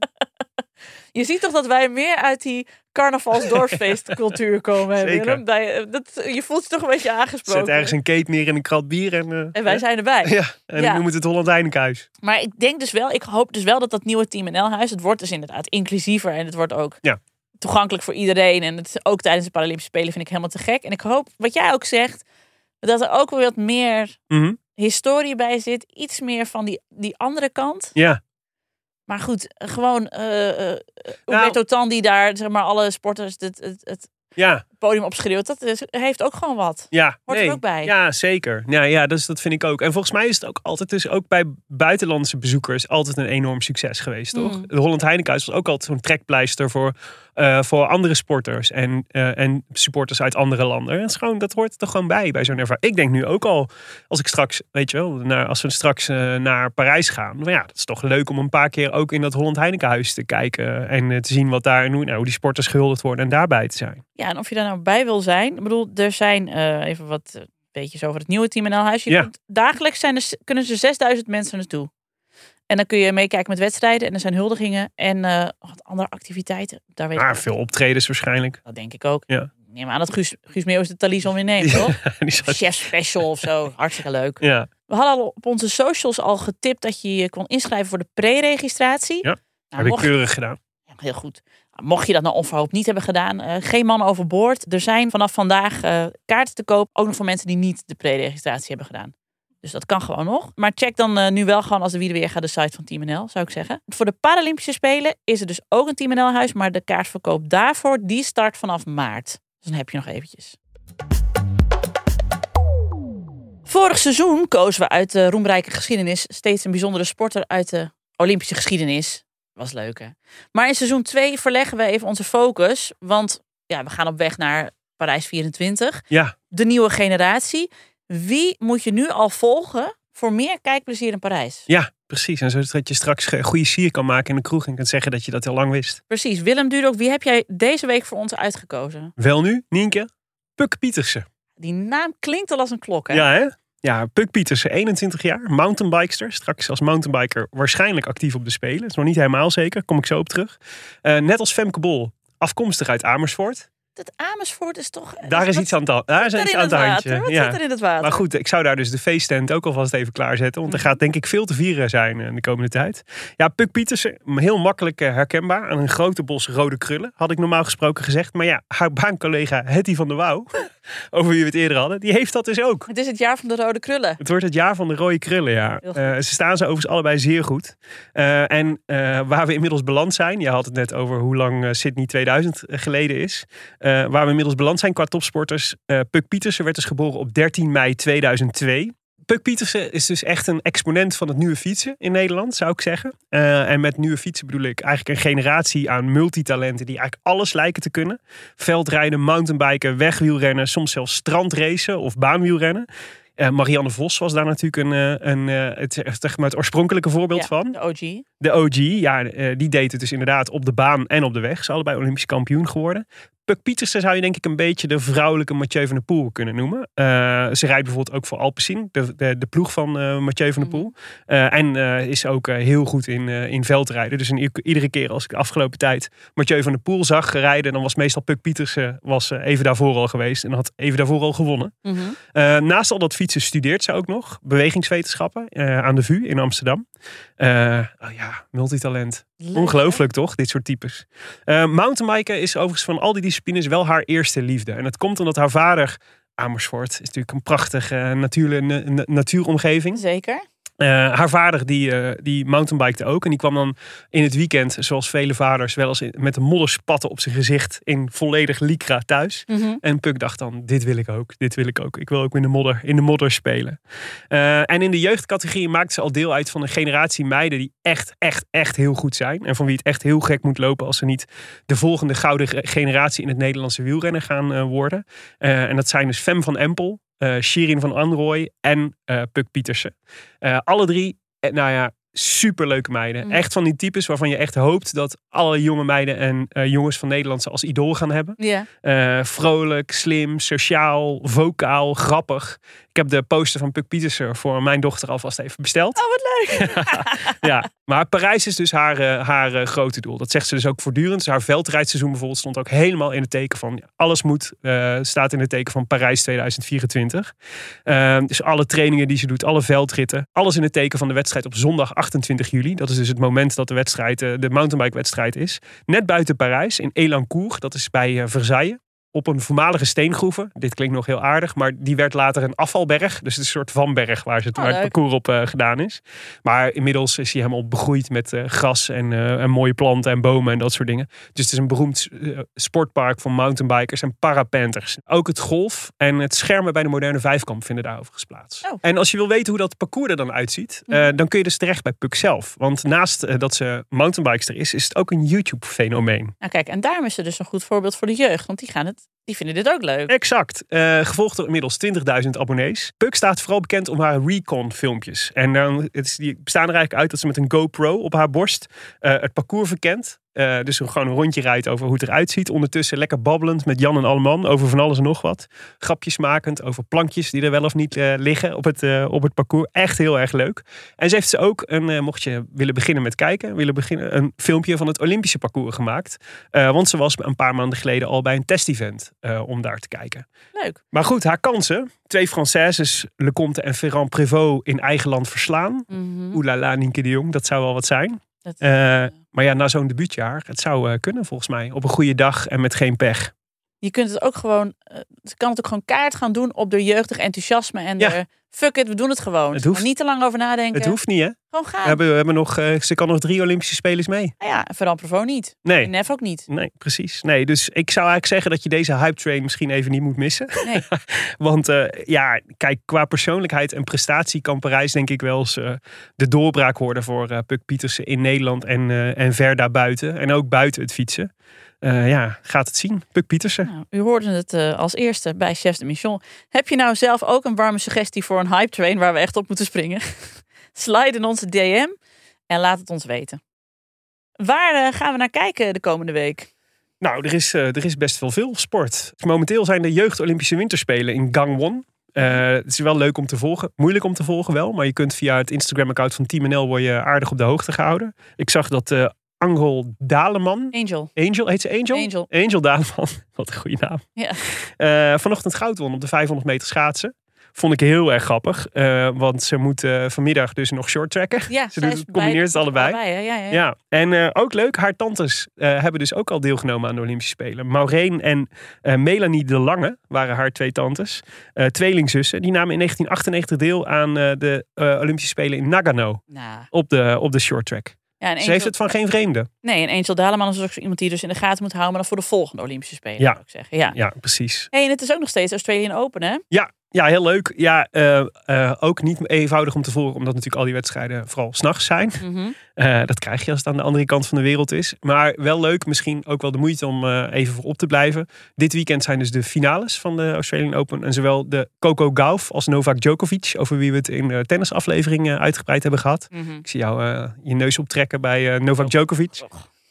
Je ziet toch dat wij meer uit die carnavalsdorpsfeestcultuur komen. hè. Willem? Dat je, dat, je voelt je toch een beetje aangesproken. Zet ergens een cape neer en een krat bier en... eh, En wij zijn erbij. Ja, en Ja. ik noem het het Holland. Maar ik denk dus wel, ik hoop dus wel dat dat nieuwe Team NL-huis, het wordt dus inderdaad inclusiever en het wordt ook Ja. toegankelijk voor iedereen. En het is ook tijdens de Paralympische Spelen vind ik helemaal te gek. En ik hoop, wat jij ook zegt, dat er ook weer wat meer Mhm. historie bij zit. Iets meer van die, die andere kant. Ja, Maar goed, gewoon eh uh, Nou- Umberto Tan die daar zeg maar alle sporters het, het, het ja, podium opschreeuwt. Dat is, heeft ook gewoon wat. ja. Hoort er ook bij. Ja, zeker. Ja, ja dus dat vind ik ook. En volgens mij is het ook altijd, dus ook bij buitenlandse bezoekers, altijd een enorm succes geweest, toch? Mm. De Holland Heinekenhuis was ook altijd zo'n trekpleister voor, eh, voor andere sporters en, eh, en supporters uit andere landen. Dat, is gewoon, dat hoort er gewoon bij, bij zo'n ervaring. Ik denk nu ook al, als ik straks, weet je wel, naar, als we straks eh, naar Parijs gaan, nou ja, dat is toch leuk om een paar keer ook in dat Holland Heinekenhuis te kijken en te zien wat daar en hoe, nou, hoe die sporters gehuldigd worden en daarbij te zijn. Ja, en of je daar nou bij wil zijn. Ik bedoel, er zijn eh, even wat eh, weetjes over het nieuwe Team NL-huis. Je Ja. kunt- Dagelijks zijn er, kunnen er 6000 mensen naartoe. En dan kun je meekijken met wedstrijden. En er zijn huldigingen en eh, wat andere activiteiten. Daar weet Maar niet. veel optredens waarschijnlijk. Dat denk ik ook. Ja. Neem aan dat Guus, Guus Meeuwis de Thalys weer neemt, toch? Zat- Chef special of zo. Hartstikke leuk. ja. We hadden al op onze socials al getipt dat je je kon inschrijven voor de pre-registratie. Ja, Nou, heb ik keurig gedaan. ja, heel goed. Mocht je dat nou onverhoopt niet hebben gedaan, eh, geen man overboord. Er zijn vanaf vandaag eh, kaarten te koop. Ook nog voor mensen die niet de pre-registratie hebben gedaan. Dus dat kan gewoon nog. Maar check dan eh, nu wel gewoon als de wie er weer gaat de site van Team NL, zou ik zeggen. Voor de Paralympische Spelen is er dus ook een Team NL huis. Maar de kaartverkoop daarvoor, die start vanaf maart. Dus dan heb je nog eventjes. Vorig seizoen kozen we uit de roemrijke geschiedenis steeds een bijzondere sporter uit de Olympische geschiedenis. Was leuk hè. Maar in seizoen 2 verleggen we even onze focus. Want ja, we gaan op weg naar Parijs 24. Ja, De nieuwe generatie. Wie moet je nu al volgen voor meer kijkplezier in Parijs? Ja, precies. En zodat je straks een goede sier kan maken in de kroeg en kunt zeggen dat je dat heel lang wist. Precies. Willem Dudok, wie heb jij deze week voor ons uitgekozen? Wel nu, Nienke, Puk Pietersen. Die naam klinkt al als een klok hè? Ja, hè? Ja, Puk Pietersen, 21 jaar, mountainbikester. Straks als mountainbiker waarschijnlijk actief op de Spelen. Is nog niet helemaal zeker, kom ik zo op terug. Eh, net als Femke Bol, afkomstig uit Amersfoort. Dat Amersfoort is toch... Daar is wat iets aan, ta- daar is iets aan het het handje. Wat Ja. zit er in het water? Maar goed, ik zou daar dus de feesttent ook alvast even klaarzetten. Want er gaat denk ik veel te vieren zijn in de komende tijd. Ja, Puk Pietersen, heel makkelijk eh, herkenbaar. Aan een grote bos rode krullen, had ik normaal gesproken gezegd. Maar ja, haar baancollega Hetty van der Wouw, over wie we het eerder hadden, die heeft dat dus ook. Het is het jaar van de rode krullen. Het wordt het jaar van de rode krullen, ja. Eh, ze staan ze overigens allebei zeer goed. Eh, en eh, waar we inmiddels beland zijn, je had het net over hoe lang eh, Sydney 2000 geleden is. Eh, waar we inmiddels beland zijn qua topsporters. eh Puk Pietersen werd dus geboren op 13 mei 2002. Puk Pietersen is dus echt een exponent van het nieuwe fietsen in Nederland, zou ik zeggen. Eh, en met nieuwe fietsen bedoel ik eigenlijk een generatie aan multitalenten die eigenlijk alles lijken te kunnen. Veldrijden, mountainbiken, wegwielrennen, soms zelfs strandracen of baanwielrennen. Marianne Vos was daar natuurlijk een, een, eh, het, zeg maar het oorspronkelijke voorbeeld Ja, van. De OG. De OG, ja, die deed het dus inderdaad op de baan en op de weg. Ze allebei Olympisch kampioen geworden. Puk Pietersen zou je denk ik een beetje de vrouwelijke Mathieu van der Poel kunnen noemen. Eh, ze rijdt bijvoorbeeld ook voor Alpecin, de, de, de ploeg van eh Mathieu van der Poel. Eh, en is ook heel goed in, in veldrijden. Dus in, iedere keer als ik de afgelopen tijd Mathieu van der Poel zag rijden... dan was meestal Puk Pietersen was, even daarvoor al geweest en had even daarvoor al gewonnen. Mhm. Naast al dat fietsen studeert ze ook nog bewegingswetenschappen aan de VU in Amsterdam. Eh, oh ja, multitalent. Leuk, Ongelooflijk toch, dit soort types. Mountainbiken is overigens van al die disciplines wel haar eerste liefde. En dat komt omdat haar vader, Amersfoort, is natuurlijk een prachtige eh, natuur, na- na- natuuromgeving. Zeker. Eh, haar vader die, eh die mountainbikte ook. En die kwam dan in het weekend, zoals vele vaders, wel eens in- met de modderspatten op zijn gezicht in volledig lycra thuis. Mhm. En Puk dacht dan, dit wil ik ook, dit wil ik ook. Ik wil ook in de modder, in de modder spelen. Eh, en in de jeugdcategorie maakte ze al deel uit van een generatie meiden die echt, echt, echt heel goed zijn. En van wie het echt heel gek moet lopen als ze niet de volgende gouden ge- generatie in het Nederlandse wielrennen gaan worden. En dat zijn dus Fem van Empel, eh Shirin van Anrooy en eh Puk Pietersen. Eh, alle drie, eh, nou ja, superleuke meiden. Mm. Echt van die types waarvan je echt hoopt dat alle jonge meiden en jongens van Nederland ze als idool gaan hebben. Vrolijk, slim, sociaal, vocaal, grappig. Ik heb de poster van Puk Pietersen voor mijn dochter alvast even besteld. Oh, wat leuk. Ja, maar Parijs is dus haar, eh, haar eh, grote doel. Dat zegt ze dus ook voortdurend. Dus haar veldrijdseizoen bijvoorbeeld stond ook helemaal in het teken van... alles moet, eh, staat in het teken van Parijs 2024. Ehm, dus alle trainingen die ze doet, alle veldritten... alles in het teken van de wedstrijd op zondag 28 juli. Dat is dus het moment dat de wedstrijd, de mountainbike wedstrijd is. Net buiten Parijs, in Elancourt. Dat is bij Versailles. Op een voormalige steengroeven. Dit klinkt nog heel aardig, maar die werd later een afvalberg. Dus het is een soort vanberg waar, ze het, Oh, waar het parcours op eh, gedaan is. Maar inmiddels is hij helemaal begroeid met eh, gras en, eh, en mooie planten en bomen en dat soort dingen. Dus het is een beroemd sportpark voor mountainbikers en parapenters. Ook het golf en het schermen bij de moderne vijfkamp vinden daar overigens plaats. Oh. En als je wil weten hoe dat parcours er dan uitziet, eh, dan kun je dus terecht bij Puk zelf. Want naast dat ze mountainbikester is, is het ook een YouTube-fenomeen. Nou kijk, en daarom is ze dus een goed voorbeeld voor de jeugd. Want die, gaan het, die vinden dit ook leuk. Exact. Eh, gevolgd door inmiddels 20.000 abonnees. Puk staat vooral bekend om haar recon filmpjes. En dan, het is, die bestaan er eigenlijk uit dat ze met een GoPro op haar borst eh, het parcours verkent. Eh, dus gewoon een rondje rijdt over hoe het eruit ziet. Ondertussen lekker babbelend met Jan en Alleman over van alles en nog wat. Grapjes makend over plankjes die er wel of niet eh, liggen op het, eh, op het parcours. Echt heel erg leuk. En ze heeft ze ook, een, mocht je willen beginnen met kijken, willen beginnen, een filmpje van het Olympische parcours gemaakt. Want ze was een paar maanden geleden al bij een testevent om daar te kijken. Leuk. Maar goed, haar kansen. Twee Françaises, Lecomte en Ferrand Prévot in eigen land verslaan. Mhm. Oeh la la, Nienke de Jong, dat zou wel wat zijn. Dat, Eh, maar ja, na zo'n debuutjaar, het zou eh, kunnen volgens mij. Op een goede dag en met geen pech. je kunt het ook gewoon, eh, ze kan het ook gewoon kaart gaan doen op de jeugdig enthousiasme en Ja. de fuck it, we doen het gewoon. Het hoeft- Maar niet te lang over nadenken. Het hoeft niet, hè? Gewoon gaan. We hebben, we hebben nog, eh, ze kan nog drie Olympische Spelers mee. Nou ja, Ferran Provo niet. Nee. En Nef ook niet. Nee, precies. Nee, dus ik zou eigenlijk zeggen dat je deze hype train misschien even niet moet missen. Nee. Want eh, ja, kijk, qua persoonlijkheid en prestatie kan Parijs denk ik wel eens eh, de doorbraak worden voor Puk Pietersen in Nederland en, en ver daarbuiten. En ook buiten het fietsen. Eh, ja, gaat het zien. Puk Pietersen. Nou, u hoorde het eh, als eerste bij Chef de Mission. Heb je nou zelf ook een warme suggestie voor een hype train waar we echt op moeten springen? Slide in onze DM en laat het ons weten. Waar eh, gaan we naar kijken de komende week? Nou, er is, er is best wel veel sport. Momenteel zijn de jeugd-Olympische Winterspelen in Gangwon. Eh, het is wel leuk om te volgen. Moeilijk om te volgen wel. Maar je kunt via het Instagram-account van Team NL word je aardig op de hoogte gehouden. Ik zag dat eh Angel Daleman... Angel. Angel, heet ze Angel? Angel. Angel Daleman. Wat een goede naam. Ja. Eh, vanochtend goud won op de 500 meter schaatsen. Vond ik heel erg grappig. eh, want ze moet vanmiddag dus nog short tracken. Ja, ze doet- combineert het allebei. ja, ja. Ja, en eh, ook leuk, haar tantes hebben dus ook al deelgenomen aan de Olympische Spelen. Maureen en Melanie de Lange waren haar twee tantes, tweelingzussen. Die namen in 1998 deel aan de Olympische Spelen in Nagano Nou, op de, op de short track. Ja, en Ze Angel, heeft het van geen vreemde. Nee, en Angel Daleman is ook iemand die dus in de gaten moet houden, maar dan voor de volgende Olympische Spelen, Ja. zou ik zeggen. Ja. Ja, precies. Hey, en het is ook nog steeds Australian Open, hè? Ja, ja heel leuk. Ja, eh, eh, ook niet eenvoudig om te volgen, omdat natuurlijk al die wedstrijden vooral s'nachts zijn. Mhm. Eh, dat krijg je als het aan de andere kant van de wereld is. Maar wel leuk, misschien ook wel de moeite om even voor op te blijven. Dit weekend zijn dus de finales van de Australian Open. En zowel de Coco Gauff als Novak Djokovic, over wie we het in de tennisaflevering uitgebreid hebben gehad. Mhm. Ik zie jou je neus optrekken bij Novak Djokovic.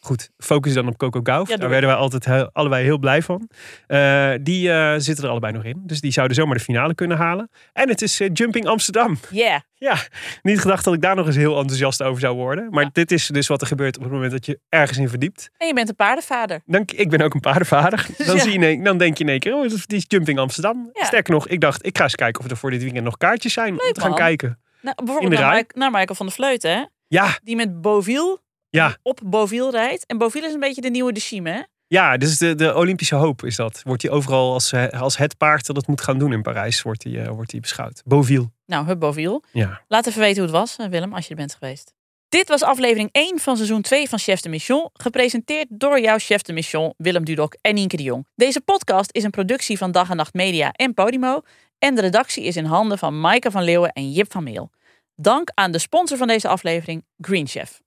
Goed, focus dan op Coco Gauff. Ja, Daar werden wij altijd allebei heel blij van. Eh, die eh, zitten er allebei nog in. Dus die zouden zomaar de finale kunnen halen. En het is eh, Jumping Amsterdam. Yeah. Ja, niet gedacht dat ik daar nog eens heel enthousiast over zou worden. Maar Ja. dit is dus wat er gebeurt op het moment dat je ergens in verdiept. En je bent een paardenvader. Dan, ik ben ook een paardenvader. Dan, Ja. zie je dan denk je in één keer, oh, die is Jumping Amsterdam. Sterker nog, ik dacht, ik ga eens kijken of er voor dit weekend nog kaartjes zijn. om Leuk, te gaan man. kijken. Nou, bijvoorbeeld naar, Michael van der Vleuten, hè? Ja, Die met Beauville ja, op Beauville rijdt. En Beauville is een beetje de nieuwe de Chime, hè? ja, dus de, de Olympische hoop is dat. Wordt hij overal als, eh, als het paard dat het moet gaan doen in Parijs, wordt hij, eh, wordt hij beschouwd. Beauville. Nou, Hub Beauville. Ja. Laat even weten hoe het was, eh, Willem, als je er bent geweest. Dit was aflevering 1 van seizoen 2 van Chef de Mission. Gepresenteerd door jouw Chef de Mission, Willem Dudok en Nienke de Jong. Deze podcast is een productie van Dag en Nacht Media en Podimo. En de redactie is in handen van Maaike van Leeuwen en Jip van Meel. Dank aan de sponsor van deze aflevering, Green Chef.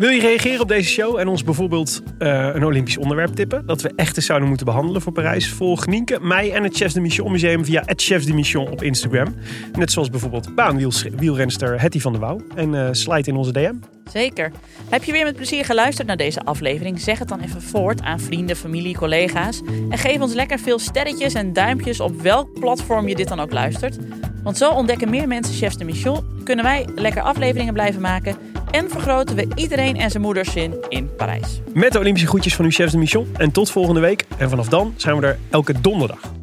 Wil je reageren op deze show en ons bijvoorbeeld eh, een Olympisch onderwerp tippen? Dat we echt eens zouden moeten behandelen voor Parijs? Volg Nienke, mij en het Chefs de Mission Museum via het de Mission op Instagram. Net zoals bijvoorbeeld baanwielrenster Hetty van der Wouw. En uh, in onze DM. Zeker. Heb je weer met plezier geluisterd naar deze aflevering? Zeg het dan even voort aan vrienden, familie, collega's. En geef ons lekker veel sterretjes en duimpjes op welk platform je dit dan ook luistert. Want zo ontdekken meer mensen Chefs de Mission, kunnen wij lekker afleveringen blijven maken en vergroten we iedereen en zijn moeders zin in Parijs. Met de Olympische groetjes van uw Chefs de Mission. En tot volgende week. En vanaf dan zijn we er elke donderdag.